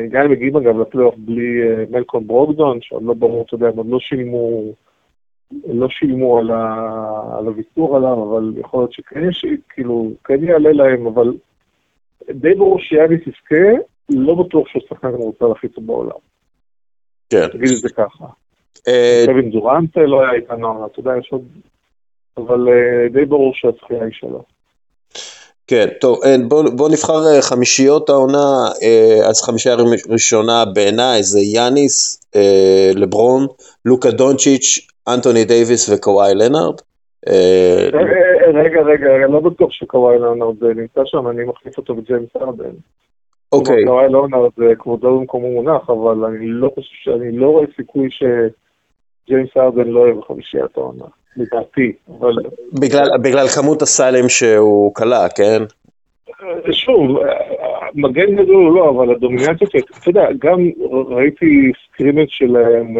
וגם מגיעים אגב לפלייאוף בלי מלקון ברוקדון, שעוד לא ברור, אתה יודע, הם עוד לא שילמו, לא שילמו על, ה, על הוויתור עליו, אבל יכול להיות שכן יש, כאילו, כן יעלה להם, אבל די ברור שיאניס יזכה, לא בטוח שהוא שחקן המוצר הכי טוב בעולם. כן. תגיד את זה ככה. קווין דורנט לא היה איתנו, אתה יודע, יש עוד... אבל די ברור שהזכייה היא שלו. כן, טוב, בוא, בוא נבחר חמישיות העונה, אז חמישייה ראשונה בעיניי זה יאניס, לברון, לוקה דונצ'יץ', אנטוני דייוויס וקוואי לנארד. רגע, רגע, אני לא בטוח שקוואי לנארד נמצא שם, אני מחליף אותו בג'יימס הרדן. אוקיי. קוואי לנארד זה כבודו במקומו מונח, אבל אני לא חושב, אני לא רואה סיכוי שג'יימס הרדן לא יהיה בחמישיית העונה. לדעתי, אבל... בגלל, בגלל כמות הסלים שהוא קלע, כן? שוב, מגן גדול הוא לא, אבל הדומינציה, אתה יודע, גם ראיתי scrimmage שלהם,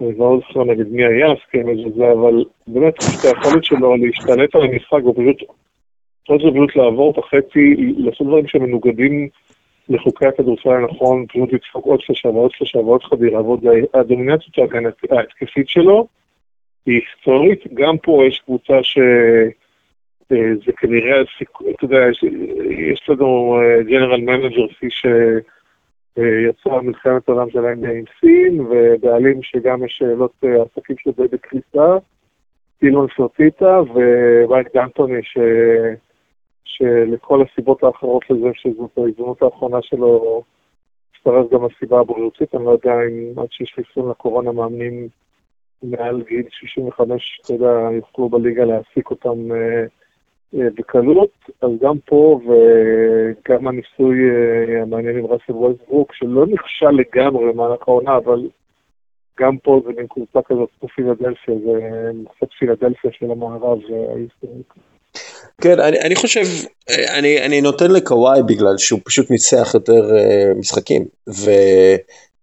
אני לא זוכר נגד מי היה ה scrimmage הזה, אבל באמת, היכולת שלו להשתלט על המשחק, הוא פשוט, פשוט לעבור את החצי, לעשות דברים שמנוגדים לחוקי הכדורסל הנכון, פשוט לדפוק עוד שלושה ועוד שלושה ועוד חדירה, והדומינציה ההתקפית שלו, היא היסטורית, גם פה יש קבוצה שזה כנראה, אתה יודע, יש לנו ג'נרל מנג'ר כפי שיצא מלחמת העולם שלהם עם סין, ובעלים שגם יש שאלות עסקים שלו די בקריסה, אילון פרטיטה ומייק דנטוני, ש... שלכל הסיבות האחרות לזה שזאת ההזדמנות האחרונה שלו, מצטרף גם הסיבה הבריאותית, אני לא יודע אם עד שיש חיסון לקורונה מאמנים מעל גיל 65, אתה יודע, יוכלו בליגה להעסיק אותם אה, אה, בקלות, אז גם פה, וגם הניסוי אה, המעניין עם ראסל ווייסברוק, שלא נכשל לגמרי במהלך העונה, אבל גם פה זה מין קבוצה כזאת כמו פילדלפיה, זה קצת פילדלפיה של המערב ההיסטורית. כן, אני, אני חושב, אני, אני נותן לקוואי בגלל שהוא פשוט ניצח יותר uh, משחקים, ו,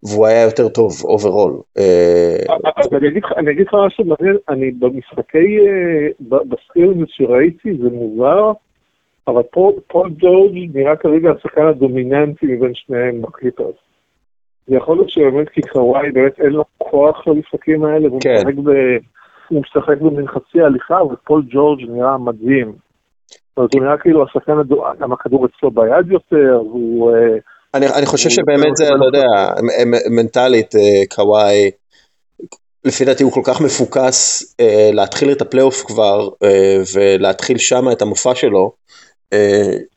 והוא היה יותר טוב overall. אני אגיד לך משהו מעניין, אני במשחקי, ב scrimmages שראיתי זה מוזר, אבל פול ג'ורג' נראה כרגע השחקן הדומיננטי מבין שניהם בקליפרס. זה יכול להיות שבאמת כי קוואי באמת אין לו כוח למשחקים האלה, והוא כן. משחק ב... הוא משחק במין חצי הליכה, ופול ג'ורג' נראה מדהים. אומרת, הוא נראה כאילו השחקן, גם הכדור אצלו ביד יותר, והוא... אני, אני חושב שבאמת זה, לא יודע, מנטלית, קוואי, לפי דעתי הוא כל כך מפוקס להתחיל את הפלייאוף כבר ולהתחיל שם את המופע שלו,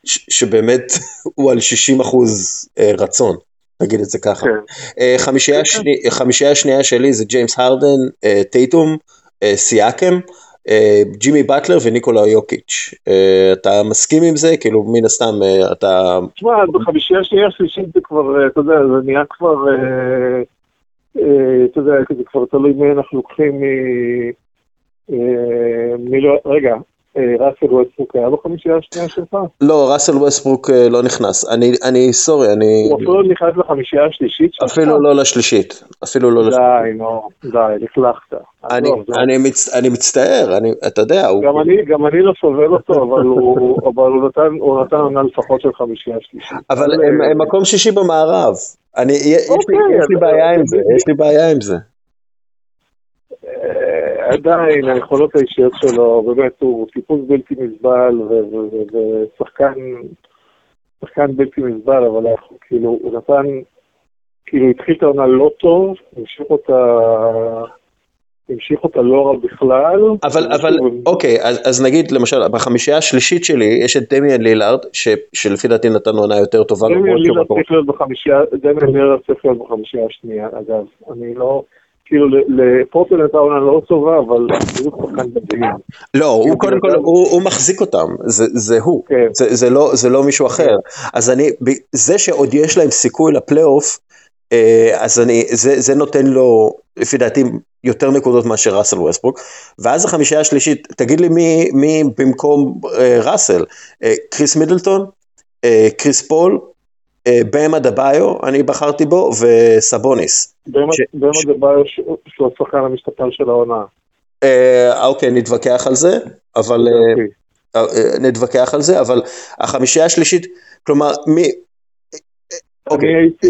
שבאמת הוא על 60 אחוז רצון, נגיד את זה ככה. כן. חמישייה, כן. חמישייה השנייה שלי זה ג'יימס הרדן, טייטום, סיאקם. ג'ימי באטלר וניקולה יוקיץ'. אתה מסכים עם זה? כאילו מן הסתם אתה... תשמע, בחמישייה שנייה שלישית זה כבר, אתה יודע, זה נהיה כבר, אתה יודע, זה כבר תלוי מי אנחנו לוקחים מ... לא, רגע, ראסל ווסטברוק היה בחמישייה השנייה שלך? לא, ראסל ווסטברוק אה, לא נכנס. אני, אני, sorry, אני... הוא אפילו לא נכנס לחמישייה השלישית שלך? אפילו לא לשלישית. אפילו לא לשלישית. די, נו, די, לכלכת. אני, עזוב. אני, מצ... אני מצטער, אני, אתה יודע, הוא... גם אני, גם אני לא סובל אותו, אבל הוא, אבל הוא נתן, הוא נתן עונה לפחות של חמישייה שלישית. אבל הם, הם מקום שישי במערב. אני, יש, לי, אוקיי, בעיה עם זה, יש לי בעיה עם זה. עדיין, היכולות האישיות שלו, באמת, הוא טיפוס בלתי נסבל, ושחקן, שחקן בלתי נסבל, אבל כאילו, הוא נתן, כאילו, התחיל את העונה לא טוב, המשיך אותה, המשיך אותה לא רע בכלל. אבל, אבל, אוקיי, אז, אז נגיד, למשל, בחמישייה השלישית שלי, יש את דמיאן לילארד, ש, שלפי דעתי נתן עונה יותר טובה. דמיאן לילארד צריך להיות בחמישייה, דמיאן לילארד צריך להיות בחמישייה השנייה, אגב. אני לא, כאילו, ל- לפורטל הייתה עונה לא טובה, אבל הוא שחקן מדהים. לא, הוא כאילו, קודם כל, הוא, מחזיק אותם, זה, הוא, כן. זה, לא, זה לא מישהו אחר. אז אני, זה שעוד יש להם סיכוי לפלייאוף, אה, אז אני, זה, זה נותן לו, לפי דעתי, יותר נקודות מאשר ראסל ווסטברוק. ואז החמישייה השלישית, תגיד לי מי, מי במקום אה, ראסל, אה, קריס מידלטון, אה, קריס פול, בם אדבאיו, אני בחרתי בו, וסבוניס. בעיה ש- שהוא השחקן המשתפר של העונה. אה, אוקיי, נתווכח על זה, אבל... אה. אה, נתווכח על זה, אבל החמישייה השלישית, כלומר, מי... אני אוקיי, הייתי,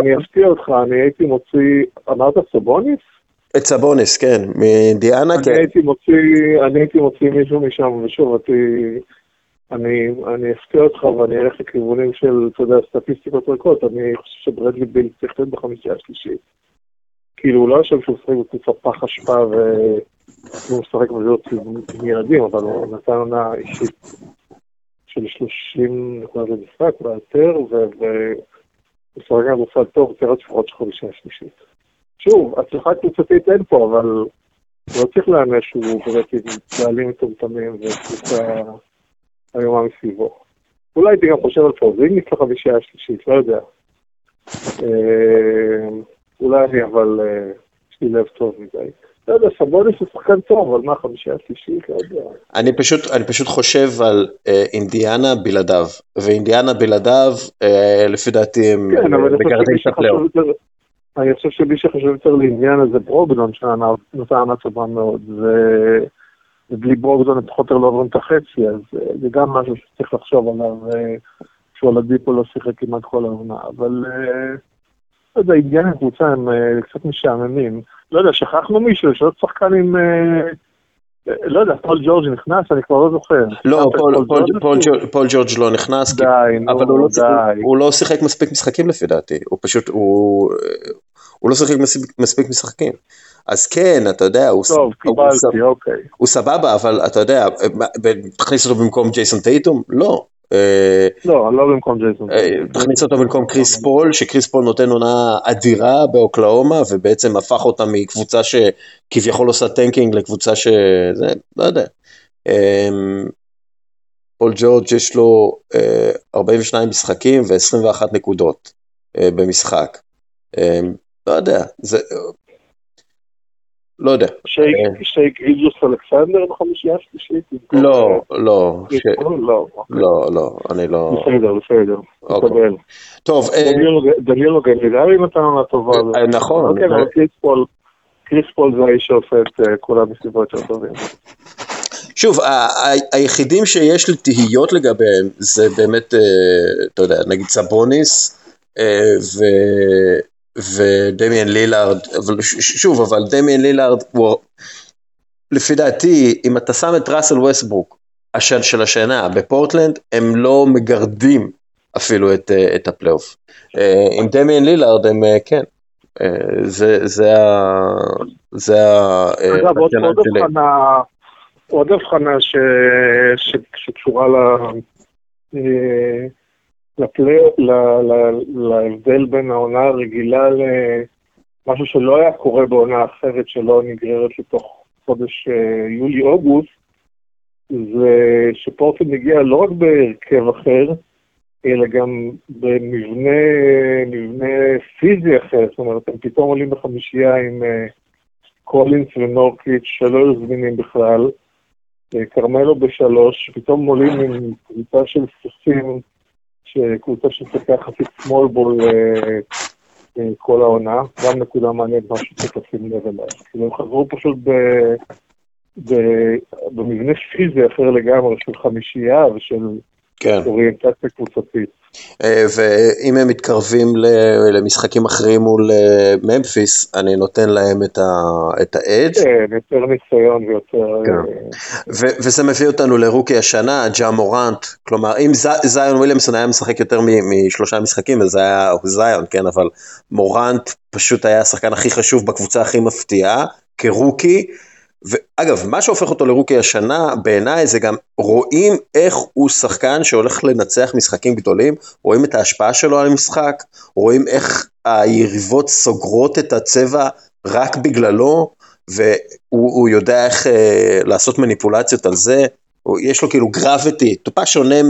אני אפתיע אותך, אני הייתי מוציא, אמרת סבוניס? את סבוניס, כן, מאינדיאנה, אני כן. הייתי מוציא, אני הייתי מוציא מישהו משם, ושוב, אותי, אני, אני אפתיע אותך ואני אלך לכיוונים של, אתה יודע, סטטיסטיקות ריקות, אני חושב שברדלי ביל צריך להיות בחמישייה השלישית. כאילו, הוא לא יושב שהוא משחק בקבוצה פח אשפה והוא משחק בזאת עם ילדים, אבל הוא נתן עונה אישית של 30 נקודות למשחק, אולי יותר, והוא משחק כדורסל טוב, צריך להיות לפחות של חמישייה שלישית. שוב, הצלחה קבוצתית אין פה, אבל לא צריך להיענש שהוא באמת עם בעלים מטומטמים וקבוצה איומה מסביבו. אולי הייתי גם חושב על פרוזינגיס לחמישייה השלישית, לא יודע. אה, אולי אבל, אה, יש לי לב טוב מדי. לא יודע, סבוניס הוא שחקן טוב, אבל מה, חמישייה שלישית? לא יודע. אני פשוט, אני פשוט חושב על אה, אינדיאנה בלעדיו, ואינדיאנה בלעדיו, אה, לפי דעתי הם כן, אבל אני חושב מגרדים את הפלייאוף. אני חושב שמי שחושב יותר לעניין הזה ברוגדון, שנתן עונה טובה מאוד, ו- ובלי ברוגדון הם פחות או יותר לא עוברים את החצי, אז אה, זה גם משהו שצריך לחשוב עליו, אה, כשאולדיפו לא שיחק כמעט כל העונה, אבל אה, לא יודע, עניין הקבוצה הם קצת משעממים. לא יודע, שכחנו מישהו, יש עוד שחקן עם... לא יודע, פול ג'ורג' נכנס, אני כבר לא זוכר. לא, פול, ג'ורג'? לא נכנס, די, אבל הוא לא. הוא לא שיחק מספיק משחקים לפי דעתי, הוא פשוט, הוא, הוא לא שיחק מספיק משחקים. אז כן, אתה יודע, הוא, טוב, הוא, קיבלתי, אוקיי. הוא סבבה, אבל אתה יודע, תכניס אותו במקום ג'ייסון טייטום? לא. אה, לא, לא במקום ג'ייסון. אה, תכניס אותו במקום קריס פול, שקריס פול נותן עונה אדירה באוקלהומה, ובעצם הפך אותה מקבוצה שכביכול עושה tanking לקבוצה ש... זה, לא יודע. אה, פול ג'ורג' יש לו אה, 42 משחקים ו-21 נקודות אה, במשחק. אה, לא יודע, זה... לא יודע. שיי, שיי גילג'וס אלכסנדר בחמישייה השלישית? לא, לא, אה, ש... לא, אוקיי. לא, לא, אני לא... בסדר, בסדר. אוקיי. טוב, אה, דנילו גלינארי נתן עונה טובה. אה, נכון. כן, אבל קריס פול, קריס פול זה האיש שעושה את אה, כולם מסביבו יותר טובים. שוב, היחידים שיש לי תהיות לגביהם זה באמת, אה, אתה יודע, נגיד סבוניס אה, ודמיאן לילארד, אבל שוב, אבל דמיאן לילארד הוא, לפי דעתי, אם אתה שם את ראסל ווסטברוק השן של השנה בפורטלנד, הם לא מגרדים אפילו את, אה, את הפלייאוף. אה, עם דמיאן לילארד הם אה, כן. זה, זה ה... זה ה... אגב, עוד. הבחנה, עוד הבחנה שקשורה ל... אה, לפלי... ל- ל- להבדל בין העונה הרגילה למשהו שלא היה קורה בעונה אחרת שלא נגררת לתוך חודש אה, יולי-אוגוסט, זה שפורטל מגיע לא רק בהרכב אחר, אלא גם במבנה מבנה פיזי אחר, זאת אומרת, הם פתאום עולים בחמישייה עם אה, קולינס ונורקיץ' שלא היו זמינים בכלל, כרמלו בשלוש, פתאום עולים עם קבוצה של סוסים, קבוצה שצריכה יחסית small ball כל העונה, גם נקודה מעניינת, משהו שצריך לשים לב אליי. כאילו הם חזרו פשוט ב... במבנה פיזי אחר לגמרי של חמישייה ושל כן. אוריינטציה קבוצתית. אה, ואם הם מתקרבים למשחקים אחרים מול אה, ממפיס, אני נותן להם את האדג'. כן, יותר ניסיון ויותר... כן. אה, וזה מביא אותנו לרוקי השנה, ג'ה מורנט, כלומר אם זיון וויליאמסון היה משחק יותר משלושה משחקים, אז זה היה זיון, כן, אבל מורנט פשוט היה השחקן הכי חשוב בקבוצה הכי מפתיעה, כרוקי. ואגב, מה שהופך אותו לרוקי השנה, בעיניי זה גם רואים איך הוא שחקן שהולך לנצח משחקים גדולים, רואים את ההשפעה שלו על המשחק, רואים איך היריבות סוגרות את הצבע רק בגללו, והוא יודע איך אה, לעשות מניפולציות על זה, יש לו כאילו גרביטי, טיפה שונה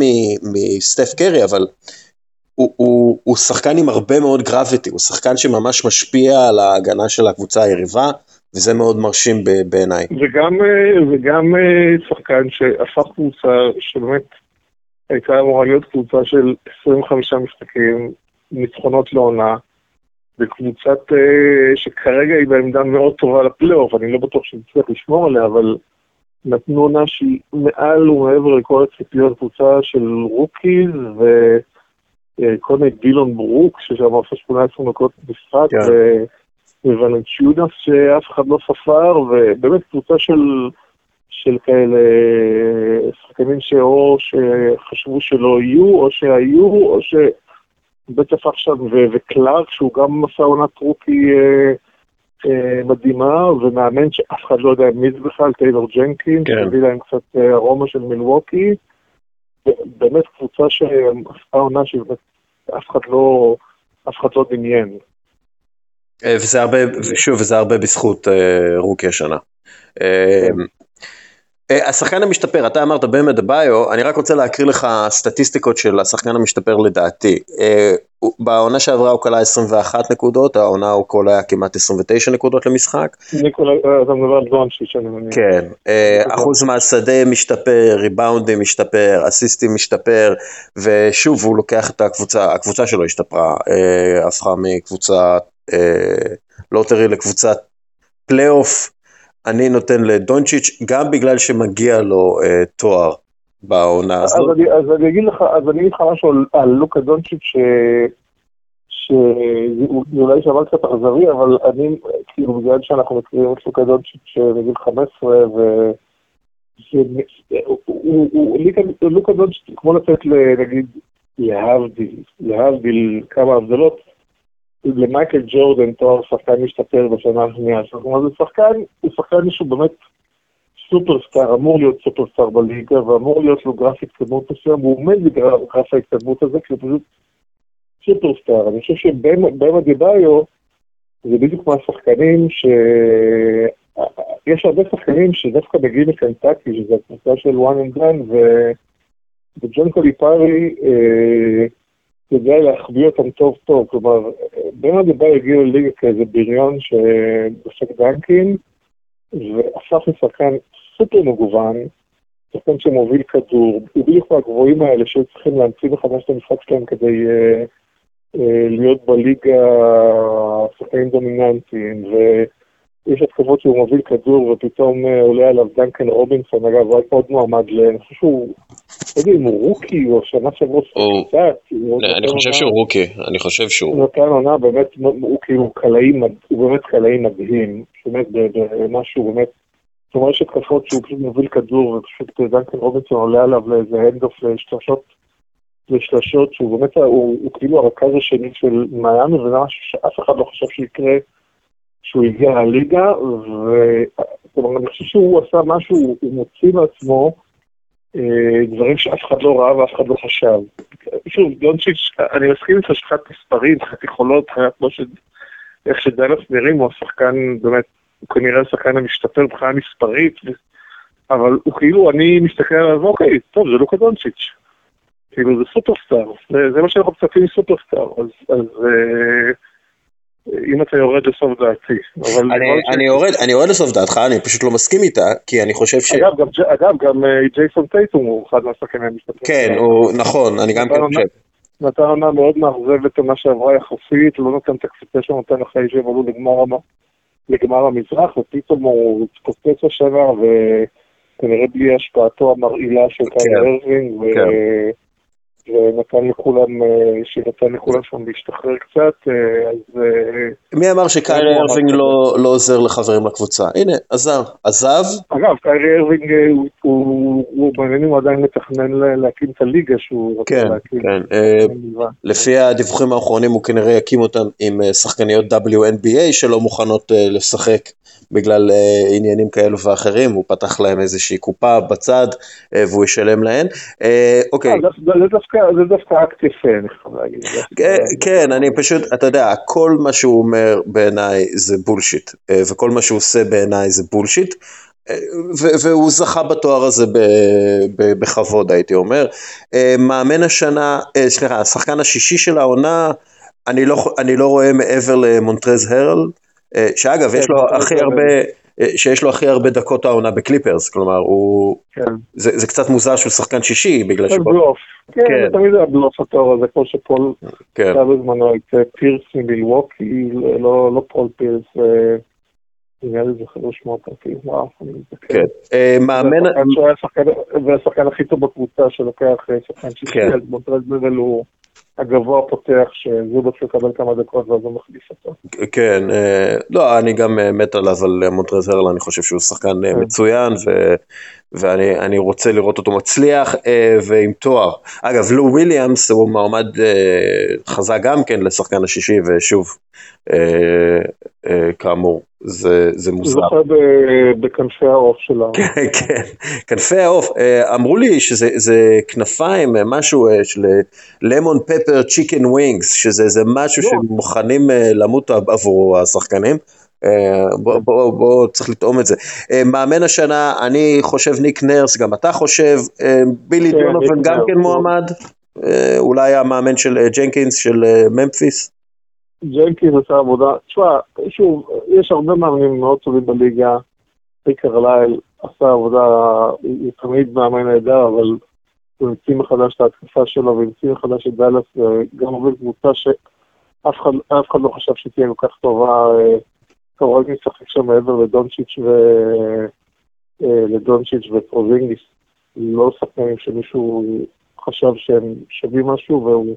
מסטף קרי, אבל הוא, הוא, הוא שחקן עם הרבה מאוד גרביטי, הוא שחקן שממש משפיע על ההגנה של הקבוצה היריבה. וזה מאוד מרשים בעיניי. וגם, אה, וגם אה, שחקן שהפך קבוצה שבאמת הייתה אמורה להיות קבוצה של 25 משחקים, ניצחונות לעונה, וקבוצת אה, שכרגע היא בעמדה מאוד טובה לפלייאוף, אני לא בטוח שנצטרך לשמור עליה, אבל נתנו עונה שהיא מעל ומעבר לכל הציפיות, קבוצה של רוקיז, וכל מיני דילון ברוקס, ששם עושה 18 נקודות משחק, yeah. וולנצ'יונס שאף אחד לא ספר, ובאמת קבוצה של, של כאלה שחקנים שאו שחשבו שלא יהיו, או שהיו, או שבטח עכשיו, ו- וקלארק, שהוא גם עשה עונת רוקי אה, אה, מדהימה, ומאמן שאף אחד לא יודע מי זה בכלל, טיילור ג'נקין, כן. שהביא להם קצת אה, ארומה של מילווקי. באמת קבוצה שעשתה עונה שבאמת אף אחד לא, אף אחד לא דמיין. אה, וזה הרבה, שוב, וזה הרבה בזכות אה, רוקי השנה. אה, השחקן המשתפר, אתה אמרת באמת ביו, אני רק רוצה להקריא לך סטטיסטיקות של השחקן המשתפר לדעתי. בעונה שעברה הוא כלה 21 נקודות, העונה הוא קולע כמעט 29 נקודות למשחק. אתה מדבר על דונצ'יץ', אני מניח. כן, אחוז מהשדה משתפר, ריבאונדים משתפר, אסיסטים משתפר, ושוב הוא לוקח את הקבוצה, הקבוצה שלו השתפרה, הפכה מקבוצה lottery לקבוצת פלייאוף, אני נותן לדונצ'יץ', גם בגלל שמגיע לו אה, תואר בעונה הזאת. אז אני, אז אני אגיד לך, אז אני אגיד לך משהו על, על לוקה דונצ'יץ', שאולי יישמע קצת אכזרי, אבל אני, כאילו, בגלל שאנחנו מכירים את לוקה דונצ'יץ' בגיל 15, ו... לוקה דונצ'יץ', כמו לתת, נגיד, להבדיל, להבדיל כמה הבדלות, למייקל ג'ורדן תואר שחקן משתפר בשנה השנייה זאת אומרת, זה שחקן, הוא שחקן שהוא באמת סופרסטאר, אמור להיות סופרסטאר בליגה, ואמור להיות לו גרף התקדמות מסוים, והוא עומד בגרף ההתקדמות הזה, כי הוא פשוט סופרסטאר. אני חושב שבמה דיבאיו, זה בדיוק מהשחקנים ש... יש הרבה שחקנים שדווקא מגיעים מקנטקי, שזה הקבוצה של one and done. וג'ון קליפארי, אה... יודע להחביא אותם טוב טוב, כלומר, באם אדבאיו הגיע לליגה כאיזה בריון שדופק דאנקים, והפך לשחקן סופר מגוון, שחקן שמוביל כדור, הוא בדיוק מהגבוהים האלה שהיו צריכים להמציא מחדש את המשחק שלהם כדי uh, uh, להיות בליגה שחקנים דומיננטיים, ויש התקפות שהוא מוביל כדור ופתאום uh, עולה עליו דנקן רובינסון, אגב, הוא היה עוד מועמד ל... אני חושב שהוא לא יודע אם הוא רוקי או שנה שעברה קצת. אני חושב שהוא רוקי, אני חושב שהוא. הוא נתן עונה באמת, הוא כאילו קלעי, הוא באמת קלעי מדהים, באמת במשהו באמת, זאת אומרת יש התקפות שהוא פשוט מוביל כדור ופשוט דנקן רובינסון עולה עליו לאיזה הנדוף לשלושות, לשלשות שהוא באמת, הוא כאילו הרכז השני של מיאמי וזה משהו שאף אחד לא חשב שיקרה. שהוא הגיע לליגה, ואני חושב שהוא עשה משהו, הוא מוציא מעצמו אה, דברים שאף אחד לא ראה ואף אחד לא חשב. שוב, דונצ'יץ', אני מסכים איתך שחת מספרים, מבחינת יכולות, כמו ש... איך שדלף נראים, הוא השחקן, באמת, הוא כנראה השחקן המשתפר מבחינה מספרית, אבל הוא כאילו, אני מסתכל עליו, אוקיי, טוב, זה לוקה דונצ'יץ'. כאילו, זה סופרסטאר, זה, זה מה שאנחנו מצפים מסופרסטאר, אז, אז, אה, אם אתה יורד לסוף דעתי. אני, יורד, אני יורד לסוף דעתך, אני פשוט לא מסכים איתה, כי אני חושב ש... אגב, גם, אה, ג'ייסון טייטום הוא אחד מהשחקנים המשתתפים. כן, הוא, נכון, אני גם כן חושב. נתן עונה מאוד מאכזבת עונה שעברה יחסית, לא נתן את הקפיצה שהוא נתן אחרי שהם עלו לגמר, המ- לגמר המזרח, ופתאום הוא התפוצץ השנה, וכנראה בלי השפעתו המרעילה של כן, קייל ארווינג, ו... כן. ונתן לכולם, אה, שנתן לכולם שם להשתחרר קצת, אה, אז אה, מי אמר שקיירי ארווינג לא, לא עוזר לחברים לקבוצה? הנה, עזר. עזב, אגב, קיירי ארווינג הוא- הוא הוא בעניינים הוא עדיין מתכנן לה- להקים את הליגה שהוא רוצה כן, להקים. כן. מלבד. לפי הדיווחים האחרונים הוא כנראה יקים אותם עם שחקניות WNBA שלא מוכנות לשחק בגלל אה, עניינים כאלו ואחרים, הוא פתח להם איזושהי קופה בצד אה, והוא ישלם להן. אה, אוקיי, אה, זה- דווקא- אקט יפה, אני חייב להגיד. כן, כן, אני פשוט, אתה יודע, כל מה שהוא אומר בעיניי זה bullshit, אה, וכל מה שהוא עושה בעיניי זה bullshit, אה, והוא זכה בתואר הזה בכבוד, הייתי אומר. אה, מאמן השנה, אה, סליחה, השחקן השישי של העונה, אני לא, אני לא רואה מעבר למונטרז הרל, אה, שאגב, יש כן, לו הכי הרל. הרבה, אה, שיש לו הכי הרבה דקות העונה בקליפרס, כלומר, הוא, כן. זה, זה קצת מוזר שהוא שחקן שישי, בגלל זה שהוא, בלוף. כן, כן. זה תמיד היה בלוף התואר הזה, כמו שפול כן, עשה בזמנו את אה, פירס ממילווקי, לא לא פול פירס, אה, נראה לי זוכר לו שמו הפרטי, וואו. כן. אה, מאמן, היה השחקן- הכי טוב בקבוצה שלוקח אה, שחקן שישי, כן. הגבוה הפותח, שזובה צריך לקבל כמה דקות ואז הוא מחליף אותו. כן, אה, לא, אני גם אה, מת עליו, על אה, מונטרז הרל, אני חושב שהוא שחקן כן. מצוין, ו, ואני אני רוצה לראות אותו מצליח אה, ועם תואר. אגב, לו וויליאמס הוא מועמד אה, חזק גם כן לשחקן השישי, ושוב, אה, אה, כאמור, זה, זה מוזר. זוכה ב- בכנפי העוף שלנו. כן, כנפי העוף, אה, אמרו לי שזה זה כנפיים, אה, משהו אה, של lemon pepper chicken wings, שזה איזה משהו לא. שהם מוכנים אה, למות עבורו השחקנים. אה, בוא, בוא, בוא, צריך לטעום את זה. אה, מאמן השנה, אני חושב ניק נרס, גם אתה חושב, אה, בילי כן, דונובן ניק גם כן הוא- מועמד, אה, אולי המאמן של אה, ג'נקינס של אה, ממפיס. ג'נקינס עשה עבודה, תשמע, שוב, יש הרבה מאמנים מאוד טובים בליגה, ריק קרלייל עשה עבודה, הוא תמיד מאמן נהדר, אבל הוא המציא מחדש את ההתקפה שלו, והמציא מחדש את דאלאס, וגם עובד קבוצה שאף אחד, לא חשב שתהיה כל כך טובה, אה, הוא רק משחק שם מעבר לדונצ'יץ' ו... אה, לדונצ'יץ' ופרוזינגיס, לא שחקנים שמישהו חשב שהם שווים משהו, והוא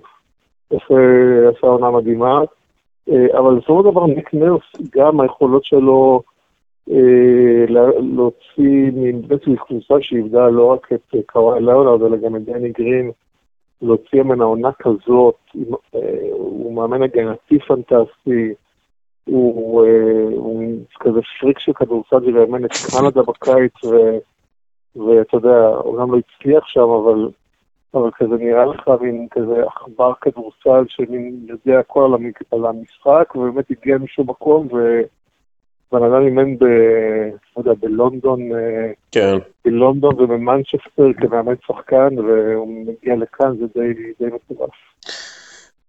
עושה, עונה מדהימה. אה, אבל בסופו של דבר ניק נרס, גם היכולות שלו אה, לה- להוציא מבעצם קבוצה שאיבדה לא רק את אה, קוואי לאונרד, אלא גם את דני גרין, להוציא ממנה עונה כזאת, אה, הוא מאמן הגנתי פנטסטי, הוא, אה, הוא כזה פריק של כדורסל שאימן את קנדה בקיץ, ואתה יודע, הוא גם לא הצליח שם, אבל אבל כזה נראה לך מין כזה עכבר כדורסל שמין יודע הכל על המשחק, ובאמת הגיע משום מקום, ובן אדם אימן ב... לא יודע, בלונדון, אה, כן. בלונדון ובמנצ'סטר כמאמן שחקן, והוא מגיע לכאן, זה די, די מטורף.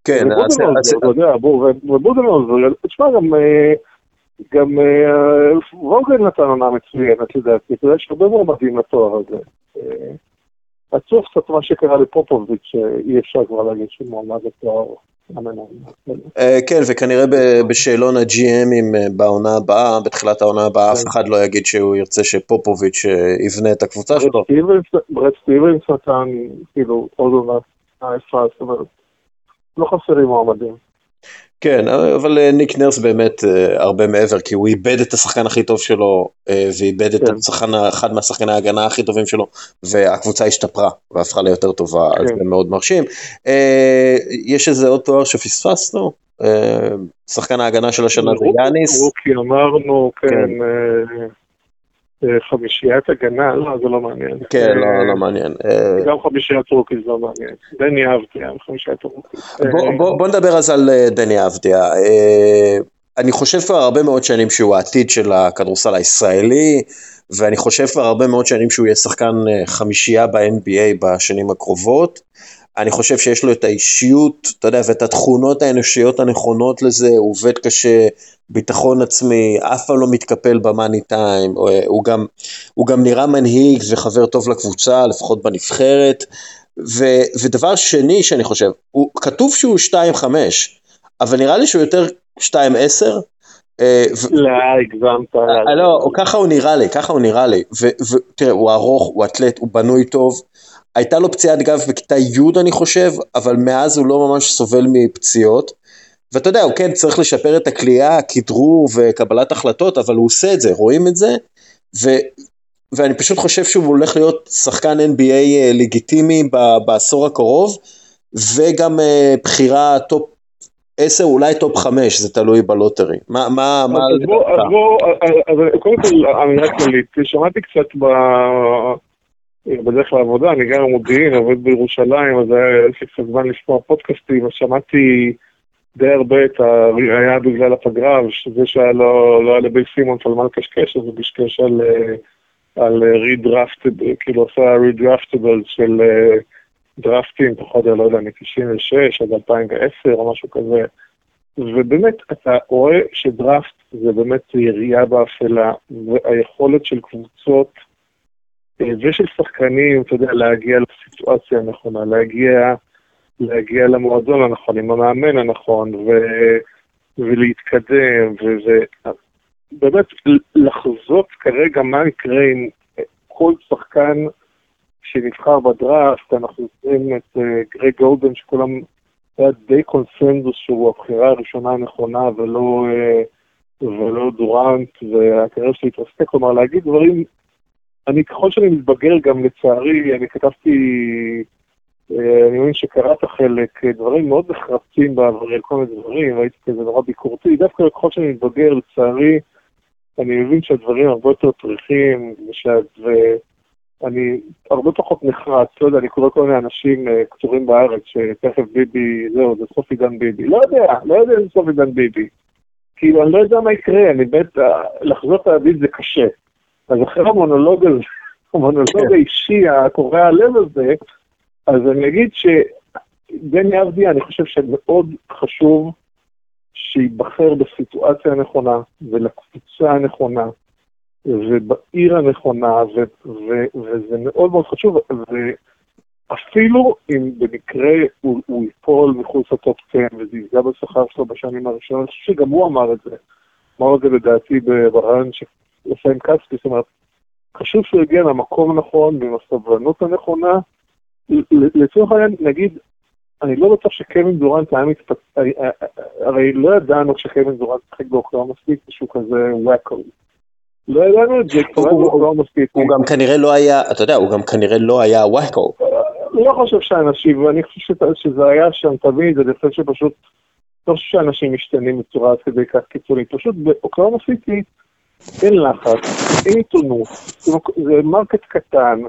כן, הצ- אתה יודע, בוא, ובודנהאוזר, תשמע, גם... אה, גם אה, ווגן נתן עונה מצוינת לדעתי, אתה יודע, יש הרבה מועמדים לתואר הזה. עצוב קצת מה שקרה לפופוביץ', שאי אפשר כבר להגיד שהוא מועמד לתואר כן, וכנראה בשאלון ה-GMים אה, בעונה הבאה, בתחילת העונה הבאה, אף כן. אחד לא יגיד שהוא ירצה שפופוביץ' אה, יבנה את הקבוצה שלו. ברד סטיבנס נתן, כאילו, עוד עונה יפה, זאת אומרת, לא חסרים מועמדים. כן, אבל אה, ניק נרס באמת אה, הרבה מעבר, כי הוא איבד את השחקן הכי טוב שלו, אה, ואיבד את כן. השחקן, אחד מהשחקני ההגנה הכי טובים שלו, והקבוצה השתפרה, והפכה ליותר טובה, אז כן. זה מאוד מרשים. יש איזה עוד תואר שפספסנו? שחקן ההגנה של השנה זה יאניס. רוקי אמרנו, כן. אה, אה, חמישיית הגנה, לא, זה לא מעניין. כן, אה, לא, לא מעניין. אה, גם חמישיית רוקי זה לא מעניין. דני אהבתי, היה חמישיית רוקי. בוא, בוא, נדבר אז על אה, דני אבדיה. אה, אני חושב כבר הרבה מאוד שנים שהוא העתיד של הכדורסל הישראלי, ואני חושב כבר הרבה מאוד שנים שהוא יהיה שחקן אה, חמישייה ב-NBA בשנים הקרובות. אני חושב שיש לו את האישיות, אתה יודע, ואת התכונות האנושיות הנכונות לזה, הוא עובד קשה, ביטחון עצמי, אף פעם לא מתקפל במאני טיים, הוא גם, הוא גם נראה מנהיג וחבר טוב לקבוצה, לפחות בנבחרת. ו, ודבר שני שאני חושב, הוא, כתוב שהוא 2-5, אבל נראה לי שהוא יותר 2-10. אה, לא, הגזמת. אה, לא, ככה הוא נראה לי, ככה הוא נראה לי. ותראה, הוא ארוך, הוא אתלט, הוא בנוי טוב. הייתה לו פציעת גב בכיתה י' אני חושב, אבל מאז הוא לא ממש סובל מפציעות. ואתה יודע, הוא כן צריך לשפר את הקליעה, כדרור וקבלת החלטות, אבל הוא עושה את זה, רואים את זה, ו, ואני פשוט חושב שהוא הולך להיות שחקן NBA אה, לגיטימי בעשור הקרוב, וגם אה, בחירה top 10, אולי top 5, זה תלוי ב lottery. מה, מה, מה... אז בוא, אז בוא, אז קודם כל אמירה כללית, שמעתי קצת ב... בדרך לעבודה, אני גר במודיעין, עובד בירושלים, אז היה לי קצת זמן לשמוע פודקאסטים, אז שמעתי די הרבה את ה... היה בגלל הפגרה, וזה שהיה לו, לא היה לבי סימון על מה לקשקש, אז הוא קשקש על, על רידרפטד, כאילו עשה רידרפטבל של דרפטים, פחות או לא יודע, מ-96 עד 2010 או משהו כזה. ובאמת, אתה רואה שדראפט זה באמת ירייה באפלה, והיכולת של קבוצות אה, ושל שחקנים, אתה יודע, להגיע לסיטואציה הנכונה, להגיע, להגיע למועדון הנכון, עם המאמן הנכון, ו, ולהתקדם, וזה... באמת, לחזות כרגע מה יקרה עם כל שחקן שנבחר בדראפט, אנחנו זוכרים את uh, גרג גולדן, שכולם, היה די קונסנזוס שהוא הבחירה הראשונה הנכונה ולא, uh, ולא דורנט, והקריירה שלי התרסקה, כלומר להגיד דברים אני, ככל שאני מתבגר, גם לצערי, אני כתבתי, אה, אני מבין שקראת חלק, אה, דברים מאוד נחרצים בעברי כל מיני דברים, והייתי כזה נורא ביקורתי, דווקא ככל שאני מתבגר, לצערי, אני מבין שהדברים הרבה יותר פריחים, ואני הרבה פחות נחרץ, לא יודע, אני קורא כל מיני אנשים אה, קצורים בארץ, שתכף ביבי, זהו, זה סוף עידן ביבי. לא יודע, לא יודע אם זה סוף עידן ביבי. כאילו, אני לא יודע מה יקרה, אני באמת, לחזות את העתיד זה קשה. אז אחרי המונולוג הזה, המונולוג כן. האישי, הקורע הלב הזה, אז אני אגיד שבני אבדיה, אני חושב שמאוד חשוב שייבחר בסיטואציה הנכונה ולקבוצה הנכונה ובעיר הנכונה, ו- ו- וזה מאוד מאוד חשוב, ואפילו אם במקרה הוא, הוא ייפול מחוץ לטופ 10 וזה יפגע בשכר שלו בשנים הראשונות, אני חושב שגם הוא אמר את זה. אמר את זה לדעתי ברעיון לסיים כספי, זאת אומרת, חשוב שהוא יגיע למקום הנכון, ועם הסבלנות הנכונה. לצורך העניין, נגיד, אני לא בטוח שקווין דורנט היה מתפצ... הרי לא ידענו כשקווין דורנט משחק באוקלאומה מספיק שהוא כזה וואקו. לא ידענו את זה, הוא מספיק. גם כנראה לא היה, אתה יודע, הוא גם כנראה לא היה וואקו. לא חושב שאנשים, ואני חושב שזה היה שם תמיד, אני חושב שפשוט, לא חושב שאנשים משתנים בצורה עד כדי כך קיצונית. פשוט באוקלהומה סיטי, אין לחץ, אין עיתונות, זה market קטן,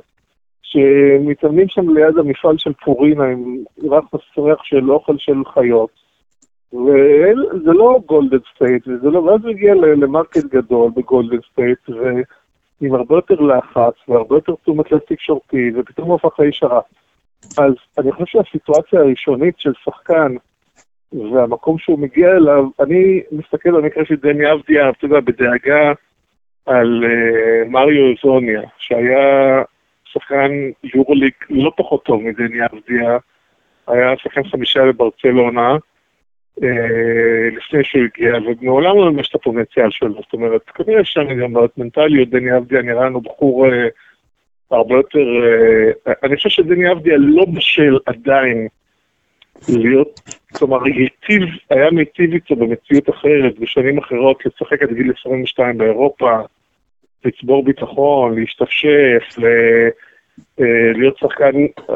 שמתאמנים שם ליד המפעל של פורינה עם ריח מסריח של אוכל של חיות. וזה לא גולדן סטייט, וזה לא, ואז הגיע ל market גדול בגולדן סטייט, ועם הרבה יותר לחץ, והרבה יותר תשומת לב תקשורתי, ופתאום הוא הפך לאיש הרע. אז אני חושב שהסיטואציה הראשונית של שחקן, והמקום שהוא מגיע אליו, אני מסתכל במקרה של דני אבדיה, אתה יודע, בדאגה על uh, מריו זוניה, שהיה שחקן יורוליג לא פחות טוב מדני אבדיה, היה שחקן חמישה בברצלונה, uh, לפני שהוא הגיע, ומעולם לא ממש את הפוטנציאל שלו, זאת אומרת, כנראה שם גם בעיות מנטליות, דני אבדיה נראה לנו בחור uh, הרבה יותר, uh, אני חושב שדני אבדיה לא בשל עדיין להיות, כלומר, היטיב, היה מיטיב איתו במציאות אחרת, בשנים אחרות, לשחק עד גיל 22 באירופה, לצבור ביטחון, להשתפשף, ל... אה, להיות שחקן,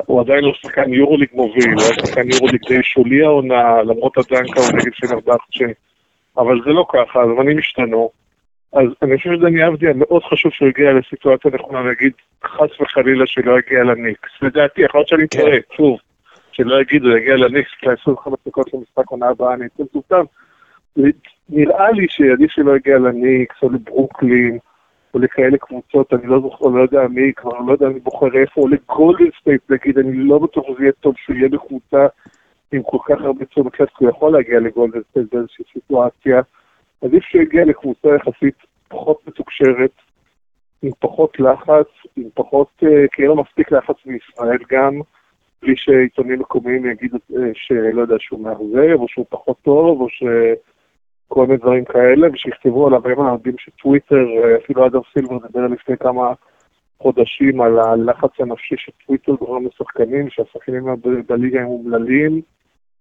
הוא עדיין לא שחקן יורוליג מוביל, הוא היה שחקן יורוליג די שולי העונה, למרות הדנקה הוא נגד פנרבכצ'ה, אבל זה לא ככה, הזמנים השתנו. אז אני חושב שדני אבדיה, מאוד חשוב שהוא הגיע לסיטואציה נכונה, להגיד חס וחלילה שלא יגיע לניקס. לדעתי, יכול להיות שאני כן. טועה, שוב. שלא יגידו, יגיע לניקס, ל-25 דקות למשחק עונה הבאה, אני אצא מטומטם. נראה לי שעדיף שלא יגיע לניקס או לברוקלין או לכאלה קבוצות, אני לא זוכר, לא יודע מי, כבר לא יודע מי בוחר איפה, או לגולדן סטייט נגיד, אני לא בטוח שזה יהיה טוב שהוא יהיה בקבוצה עם כל כך הרבה תשומת לב, כי הוא יכול להגיע לגולדן סטייט באיזושהי סיטואציה. עדיף שהוא יגיע לקבוצה יחסית פחות מתוקשרת, עם פחות לחץ, עם פחות, אה, כי אין לו מספיק לחץ בישראל גם, בלי שעיתונים מקומיים יגידו אה, שלא יודע שהוא מאכזב, או שהוא פחות טוב, או שכל מיני דברים כאלה, ושיכתבו עליו, הם יודעים שטוויטר, אה, אפילו אדם סילבר דיבר לפני כמה חודשים על הלחץ הנפשי שטוויטר גורם לשחקנים, שהשחקנים בליגה הם אומללים,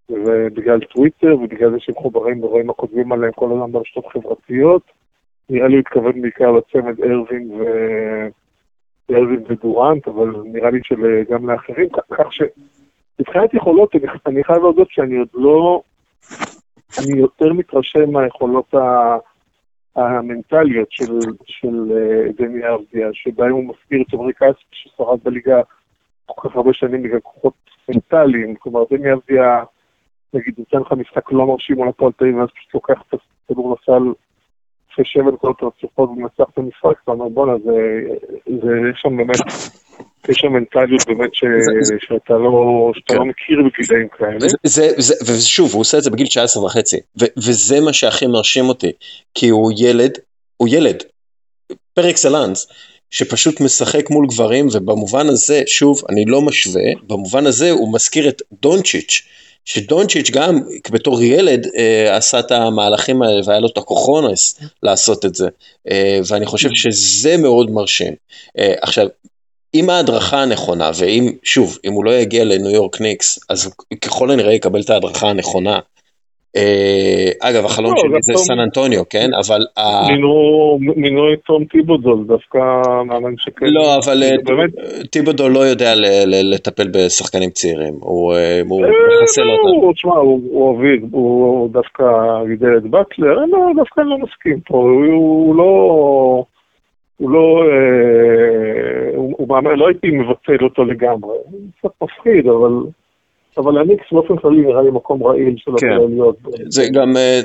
ובגלל טוויטר, ובגלל זה שהם חוברים ורואים מה כותבים עליהם כל הזמן ברשתות חברתיות. נראה לי הוא התכוון בעיקר לצמד ארווין ו... ארווין ודורנט, אבל נראה לי שגם לאחרים, כך שמבחינת יכולות, אני, חייב להודות שאני עוד לא, אני יותר מתרשם מהיכולות ה... המנטליות של, של uh, דני ארדיה, שבהם הוא מזכיר את עמרי כספי ששרד בליגה כל כך הרבה שנים בגלל כוחות מנטליים, כלומר דני ארדיה, נגיד, נותן לך משחק לא מרשים על הפועל תל אביב, ואז פשוט לוקח את הכדור לסל אחרי שבע דקות רצופות ומנצח את המשחק, אתה אומר בואנה, זה, זה, יש שם באמת, יש שם מנטליות באמת שאתה לא, שאתה כן. לא מכיר בגילאים כאלה. זה, זה, זה, ושוב, הוא עושה את זה בגיל 19 וחצי, וזה מה שהכי מרשים אותי, כי הוא ילד, הוא ילד, פר אקסלנס. שפשוט משחק מול גברים ובמובן הזה, שוב, אני לא משווה, במובן הזה הוא מזכיר את דונצ'יץ', שדונצ'יץ' גם בתור ילד אה, עשה את המהלכים האלה והיה לו את הכוחונס לעשות את זה, אה, ואני חושב שזה מאוד מרשים. אה, עכשיו, אם ההדרכה הנכונה, ואם, שוב, אם הוא לא יגיע לניו יורק ניקס, אז ככל הנראה יקבל את ההדרכה הנכונה, אגב, החלום לא, שלי זה סן אנטוניו, כן? אבל... מינו את תום טיבודול, דווקא מאמן שכן. לא, אבל אה, טיבודול לא יודע לטפל בשחקנים צעירים, הוא אה, מחסל לא, אותם. תשמע, הוא אביב, הוא דווקא גידל את באטלר, דווקא אני לא מסכים פה, הוא לא... הוא לא, הוא מאמן, לא הייתי מבטל אותו לגמרי, הוא קצת מפחיד, אבל אבל הניקס באופן כללי נראה לי מקום רעיל של כן. להיות. זה גם, אה,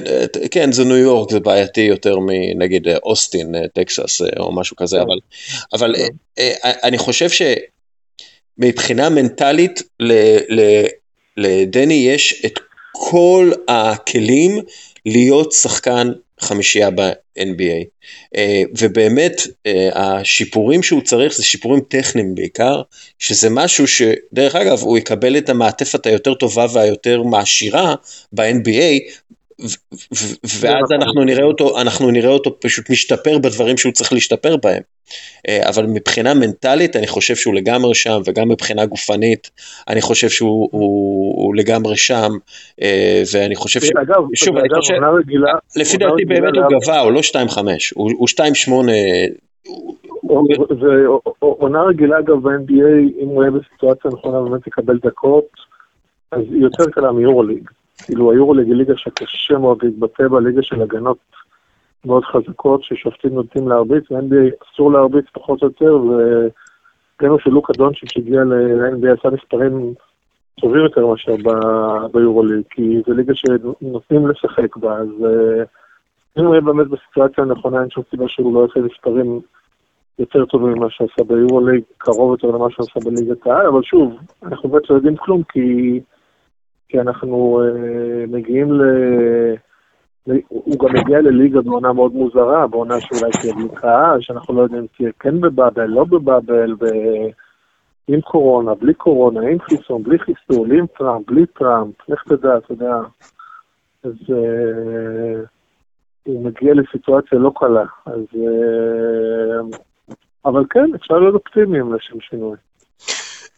כן, זה ניו יורק, זה בעייתי יותר מנגיד אה, אוסטין, אה, טקסס או משהו כזה, כן. אבל, אבל כן. אני חושב שמבחינה מנטלית לדני יש את כל הכלים להיות שחקן חמישייה ב-NBA. אה, ובאמת אה, השיפורים שהוא צריך זה שיפורים טכניים בעיקר, שזה משהו שדרך אגב הוא יקבל את המעטפת היותר טובה והיותר מעשירה ב-NBA ואז אנחנו נראה אותו, אנחנו נראה אותו פשוט משתפר בדברים שהוא צריך להשתפר בהם. אה, אבל מבחינה מנטלית אני חושב שהוא לגמרי שם, וגם מבחינה גופנית אני חושב שהוא הוא, הוא לגמרי שם, אה, ואני חושב ש... אגב, שוב, אני חושב, רגילה, לפי דעתי באמת הוא גבה, הוא לא 2.5, הוא 2.8. זה עונה רגילה אגב ב-NBA, אם הוא יהיה בסיטואציה נכונה באמת יקבל דקות, אז יותר קלה מיורוליג. כאילו היורוליג היא ליגה שקשה מאוד להתבטא בה, ליגה של הגנות מאוד חזקות, ששופטים נוטים להרביץ, ו-NBA אסור להרביץ פחות או יותר, וראינו שלוקה דונצ'יץ' הגיע ל-NBA עשה מספרים טובים יותר מאשר ביורוליג, כי זו ליגה שנותנים לשחק בה, אז אה, אם הוא יהיה באמת בסיטואציה הנכונה, אין שום סיבה שהוא לא יעשה מספרים יותר טובים ממה שעשה ביורוליג, קרוב יותר למה שעשה בליגת העל, אבל שוב, אנחנו באמת לא יודעים כלום, כי... כי אנחנו uh, מגיעים ל... הוא גם מגיע לליגה בעונה מאוד מוזרה, בעונה שאולי תהיה בלי שאנחנו לא יודעים אם תהיה כן בבאבל, לא בבאבל, ב... עם קורונה, בלי קורונה, עם חיסון, בלי חיסון, עם טראמפ, בלי טראמפ, לך תדע, אתה יודע. אז uh, הוא מגיע לסיטואציה לא קלה, אז... Uh, אבל כן, אפשר להיות אופטימיים לשם שינוי.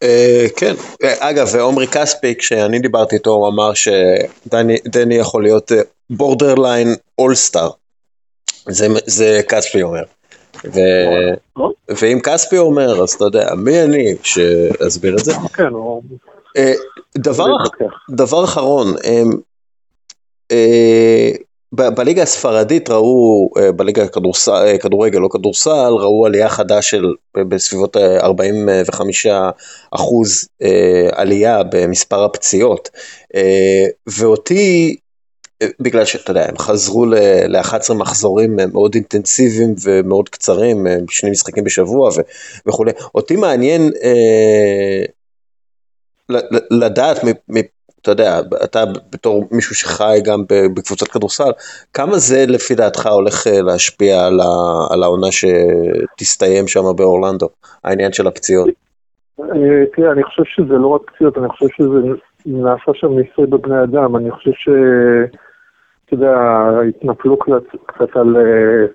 אה, כן, אה, אגב, ועומרי כספי, כשאני דיברתי איתו, הוא אמר שדני יכול להיות בורדרליין אולסטאר. זה כספי אומר. ו... ואם כספי אומר, אז אתה יודע, מי אני שאסביר את זה? כן, אה, דבר, דבר אחרון, בליגה הספרדית ראו, אה, בליגה אה, כדורגל, לא כדורסל, ראו עלייה חדה של בסביבות 45 אחוז אה, עלייה במספר הפציעות. ואותי בגלל שאתה יודע, הם חזרו ל-11 מחזורים מאוד אינטנסיביים ומאוד קצרים, שני משחקים בשבוע וכולי. אותי מעניין לדעת, אתה יודע, אתה בתור מישהו שחי גם בקבוצת כדורסל, כמה זה לפי דעתך הולך אה, להשפיע על, ה, על העונה שתסתיים שם באורלנדו, העניין של הפציעות? אה, תראה, אני חושב שזה לא רק פציעות, אני חושב שזה נעשה שם ניסוי בבני אדם, אני חושב ש... אתה יודע, התנפלו קצת, קצת על, אה,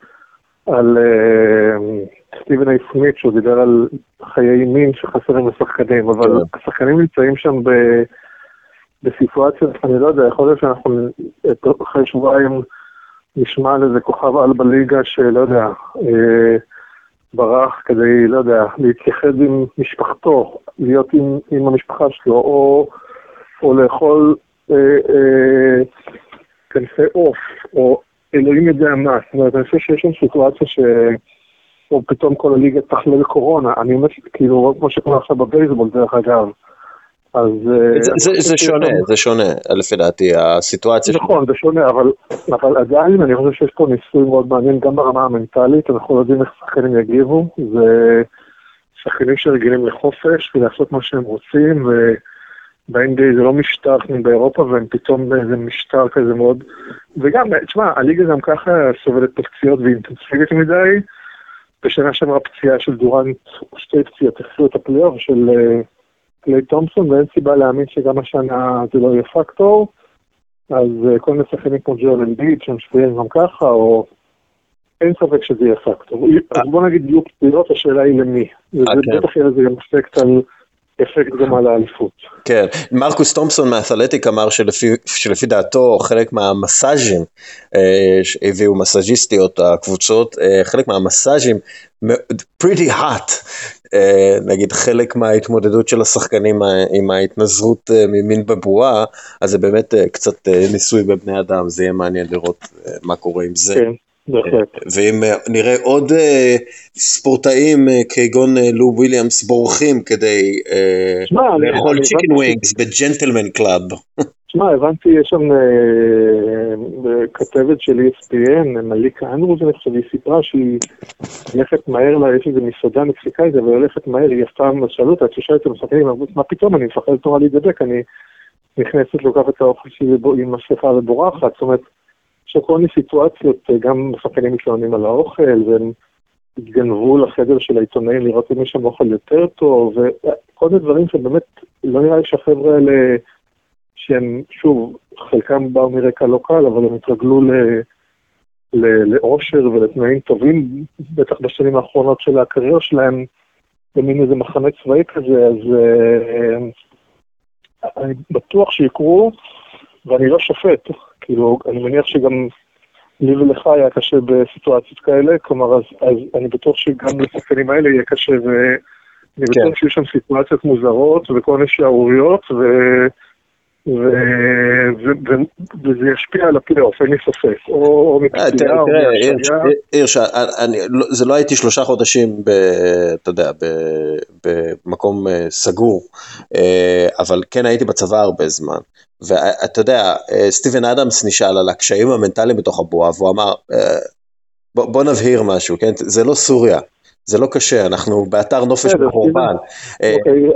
על סטיבן איי סמית, שהוא דיבר על חיי מין שחסרים לשחקנים, אבל כן. השחקנים נמצאים שם ב... בסיטואציה, אני לא יודע, יכול להיות שאנחנו אחרי שבועיים נשמע על איזה כוכב על בליגה שלא יודע, אה, ברח כדי, לא יודע, להתייחד עם משפחתו, להיות עם, עם המשפחה שלו, או, או לאכול אה, אה, עוף, או אלוהים יודע מה. זאת אומרת, אני חושב שיש שם סיטואציה ש... או פתאום כל הליגה תחלה לקורונה. אני אומר, כאילו, כמו שקורה עכשיו בבייסבול, דרך אגב. אז... אה, זה, זה, זה שונה, זה שונה, לפי דעתי, הסיטואציה. נכון, זה שונה, אבל, אבל עדיין אני חושב שיש פה ניסוי מאוד מעניין, גם ברמה המנטלית, אנחנו יודעים איך שחקנים יגיבו, זה שחקנים שרגילים לחופש ולעשות מה שהם רוצים, וב-NBA זה לא משטר כמו באירופה, והם פתאום באיזה משטר כזה מאוד... וגם, תשמע, הליגה גם ככה סובלת פציעות ואינטנסיבית מדי. בשנה שעברה פציעה של דורנט, שתי פציעות, החזירו את הפלייאוף של... אה, קליי תומפסון, ואין סיבה להאמין שגם השנה זה לא יהיה פקטור. אז uh, כל מיני שחקנים כמו ג'ואל אמביד, שהם שבירים גם ככה, או... אין ספק שזה יהיה פקטור. אז בוא נגיד יהיו פציעות, השאלה היא למי. וזה כן. בטח יהיה לזה גם אפקט על... אפקט גם על האליפות. כן, מרקוס תומפסון מהאתלטיק אמר שלפי, שלפי דעתו חלק מהמסאז'ים, אה, הביאו מסאז'יסטיות הקבוצות, אה, חלק מהמסאז'ים, pretty hot, אה, נגיד חלק מההתמודדות של השחקנים עם ההתנזרות אה, ממין בבועה, אז זה באמת אה, קצת ניסוי בבני אדם, זה יהיה מעניין לראות מה קורה עם זה. כן. ואם נראה עוד ספורטאים כגון לו וויליאמס בורחים כדי לאכול chicken wings ב gentleman club. תשמע, הבנתי, יש שם אה, כתבת של ESPN, מליקה אנדרוז, אני חושב, היא סיפרה שהיא הולכת מהר, לה, יש איזה מסעדה מקסיקאית, אבל היא הולכת מהר, היא אף פעם שאלו אותה, את שואלת את המשחקים, מה פתאום, אני מפחדת נורא להידבק, אני נכנסת, לוקחת את האוכל שלי עם מסכה ובורחת, זאת אומרת, יש כל מיני סיטואציות, אה, גם שחקנים מתלוננים על האוכל, והם התגנבו לחדר של העיתונאים לראות אם יש שם אוכל יותר טוב, וכל מיני דברים שבאמת לא נראה לי שהחבר'ה האלה... שהם, שוב, חלקם באו מרקע לא קל, אבל הם התרגלו ל... לאושר ולתנאים טובים, בטח בשנים האחרונות של הקריירה שלהם, במין איזה מחנה צבאי כזה, אז uh, אני בטוח שיקרו, ואני לא שופט, כאילו, אני מניח שגם לי ולך היה קשה בסיטואציות כאלה, כלומר, אז, אז אני בטוח שגם לשחקנים האלה יהיה קשה, ואני כן. בטוח שיהיו שם סיטואציות מוזרות וכל מיני שערוריות, ו... וזה ישפיע על הפלייאוף, אין לי ספק, או מפציעה או מהשעיה. הירש, לא, זה לא הייתי שלושה חודשים, אתה יודע, במקום אה, סגור, אה, אבל כן הייתי בצבא הרבה זמן. ואתה יודע, אה, סטיבן אדמס נשאל על הקשיים המנטליים בתוך הבועה, והוא אמר, בוא נבהיר משהו, כן? זה לא סוריה. זה לא קשה, אנחנו באתר נופש בחורבן. אה, אוקיי,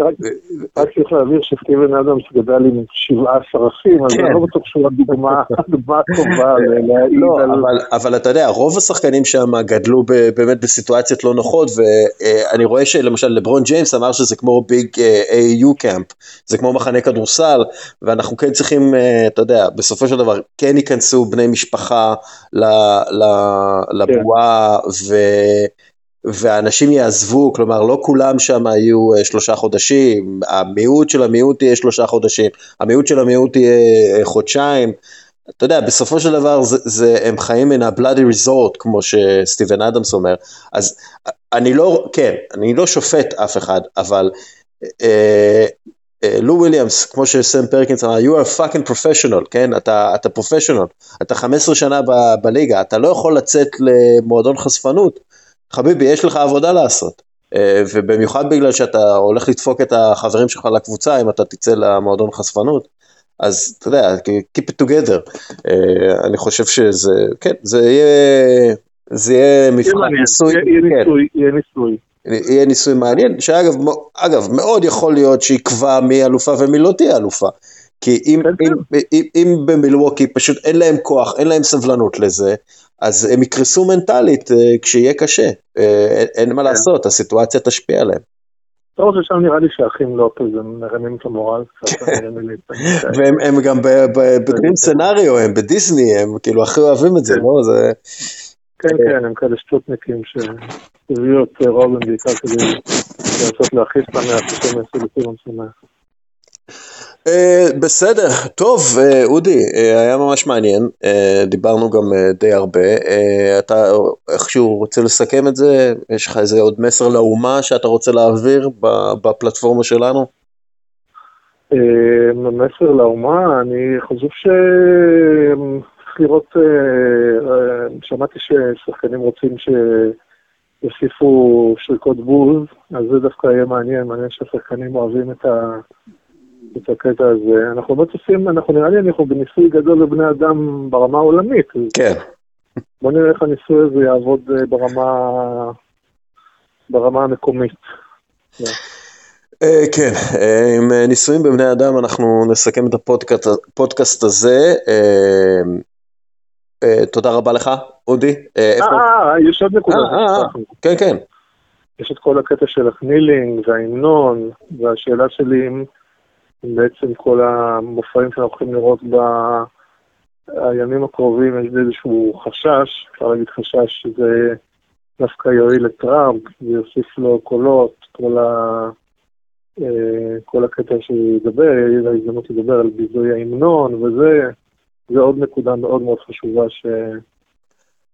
רק צריך להבהיר שסטיבן אדמס גדל עם 17 אחים, אז אני לא בטוח שהוא הדוגמה טובה להעיד לא, על... אבל אתה יודע, רוב השחקנים שם גדלו באמת בסיטואציות לא נוחות, ואני רואה שלמשל לברון ג'יימס אמר שזה כמו ביג AU קאמפ, זה כמו מחנה כדורסל, ואנחנו כן צריכים, אה, אתה יודע, בסופו של דבר כן ייכנסו בני משפחה לבועה, ו... ואנשים יעזבו, כלומר לא כולם שם היו אה, שלושה חודשים, המיעוט של המיעוט יהיה שלושה חודשים, המיעוט של המיעוט יהיה אה, חודשיים, אתה יודע, בסופו של דבר זה, זה, הם חיים מן ה-bloody resort, כמו שסטיבן אדמס אומר, אז אני לא, כן, אני לא שופט אף אחד, אבל אה, אה, לו וויליאמס, כמו שסם פרקינס אמר, you are fucking professional, כן? אתה, אתה פרופשיונל, אתה 15 שנה ב, בליגה, אתה לא יכול לצאת למועדון חשפנות חביבי, יש לך עבודה לעשות. אה, ובמיוחד בגלל שאתה הולך לדפוק את החברים שלך לקבוצה, אם אתה תצא למועדון חשפנות, אז אתה יודע, keep it together. אה, אני חושב שזה, כן, זה יהיה, זה יהיה מבחן ניסוי. יהיה ניסוי, יהיה ניסוי. יהיה ניסוי מעניין, שאגב, אגב, מאוד יכול להיות שיקבע מי אלופה ומי לא תהיה אלופה. כי אם, כן, אם, כן. אם, אם במילווקי פשוט אין להם כוח, אין להם סבלנות לזה, אז הם יקרסו מנטלית uh, כשיהיה קשה. Uh, אין, אין מה כן. לעשות, הסיטואציה תשפיע עליהם. טוב, ששם נראה לי שהאחים לופז הם מרמים את המורל קצת. והם גם בדרים סנאריו, הם בדיסני, הם כאילו הכי אוהבים את זה, לא? זה... כן, כן, הם כאלה שטוטניקים שהביאו את רובן בעיקר כדי לנסות להכיס את המאה, שהם יעשו לפירון שמח. Uh, בסדר, טוב, uh, אודי, uh, היה ממש מעניין, uh, דיברנו גם uh, די הרבה, uh, אתה איכשהו רוצה לסכם את זה? יש לך איזה עוד מסר לאומה שאתה רוצה להעביר בפלטפורמה שלנו? Uh, מסר לאומה, אני חושב שצריך לראות, uh, uh, שמעתי ששחקנים רוצים שיוסיפו שריקות בוז, אז זה דווקא יהיה מעניין, מעניין שהשחקנים אוהבים את ה... את הקטע הזה. אנחנו באמת עושים, אנחנו נראה לי אנחנו בניסוי גדול לבני אדם ברמה העולמית. כן. בוא נראה איך הניסוי הזה יעבוד אה, ברמה, ברמה המקומית. Uh, כן, uh, עם ניסויים בבני אדם אנחנו נסכם את הפודקאסט הזה. תודה רבה לך, אודי. אה, יש עוד נקודה. כן, כן. יש את כל הקטע של הקנילינג וההמנון, והשאלה שלי אם... בעצם כל המופעים שאנחנו הולכים לראות בימים הקרובים, יש איזשהו חשש, אפשר להגיד חשש שזה דווקא יועיל לטראמפ ויוסיף לו קולות, כל, ה... אה, כל הקטע שידבר, יהיה לו הזדמנות לדבר על ביזוי ההמנון וזה, זה עוד נקודה מאוד מאוד חשובה ש...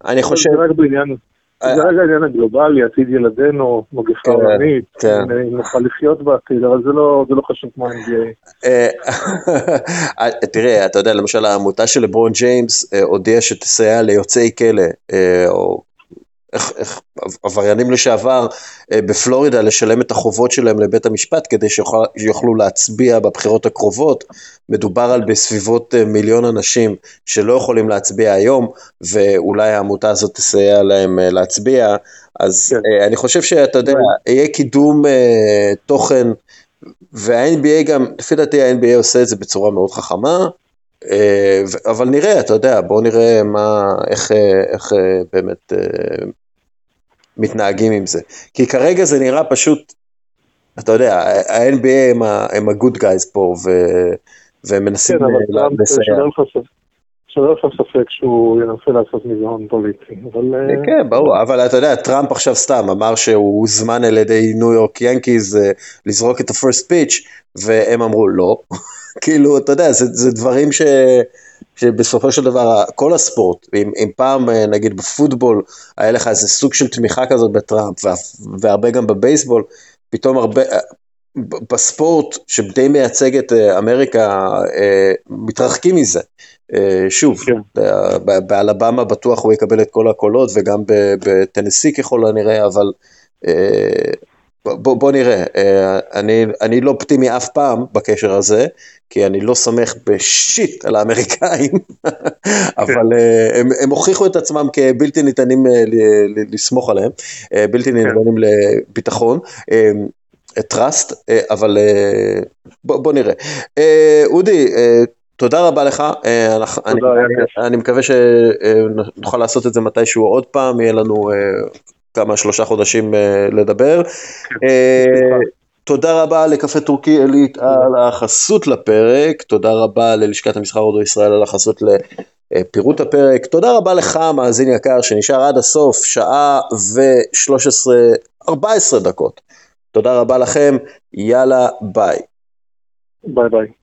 אני חושב... זה רק בעניין זה רגע העניין הגלובלי, עתיד ילדינו, מגפה כן, עולמית, כן. נוכל לחיות בעתיד, אבל זה לא, זה לא חשוב כמו NBA. אה, תראה, אתה יודע, למשל העמותה של לברון ג'יימס הודיעה שתסייע ליוצאי כלא, או איך, איך עבריינים לשעבר אה, בפלורידה לשלם את החובות שלהם לבית המשפט כדי שיוכלו להצביע בבחירות הקרובות. מדובר על בסביבות אה, מיליון אנשים שלא יכולים להצביע היום, ואולי העמותה הזאת תסייע להם אה, להצביע. אז כן. אני חושב שאתה יודע, יהיה קידום תוכן, וה-NBA גם, לפי דעתי ה-NBA עושה את זה בצורה מאוד חכמה. אבל נראה, אתה יודע, בואו נראה מה, איך, איך באמת מתנהגים עם זה. כי כרגע זה נראה פשוט, אתה יודע, ה-NBA הם, הם ה-good guys פה, ו, והם מנסים כן, לסייע. שלא לך ספק שהוא ינסה לעשות מזה הון פוליטי, אבל... אה, כן, ברור, אבל אתה יודע, טראמפ עכשיו סתם אמר שהוא הוזמן על ידי ניו יורק ינקיז אה, לזרוק את הפרסט פיץ', והם אמרו לא. כאילו, אתה יודע, זה, זה דברים ש... שבסופו של דבר כל הספורט, אם, אם פעם אה, נגיד בפוטבול היה לך איזה סוג של תמיכה כזאת בטראמפ והרבה גם בבייסבול, פתאום הרבה, אה, בספורט שדי מייצג את אה, אמריקה מתרחקים מזה. שוב, כן. באלבמה בטוח הוא יקבל את כל הקולות וגם בטנסי ככל הנראה, אבל בוא, בוא נראה, אה, אני, אני לא אופטימי אף פעם בקשר הזה, כי אני לא סומך בשיט על האמריקאים, אבל אה, הם, הם הוכיחו את עצמם כבלתי ניתנים אה, לסמוך עליהם, בלתי כן. ניתנים לביטחון. טראסט, אבל בוא, בוא נראה. אודי, תודה רבה לך, תודה, אני, אני מקווה שנוכל לעשות את זה מתישהו עוד פעם, יהיה לנו כמה שלושה חודשים אה, לדבר. כן, אה, תודה רבה לקפה טורקי עילית על החסות לפרק, תודה רבה ללשכת המסחר הודו ישראל על החסות לפירוט הפרק, תודה רבה לך מאזין יקר שנשאר עד הסוף, שעה ו-13-14 דקות. תודה רבה לכם, יאללה ביי. ביי ביי.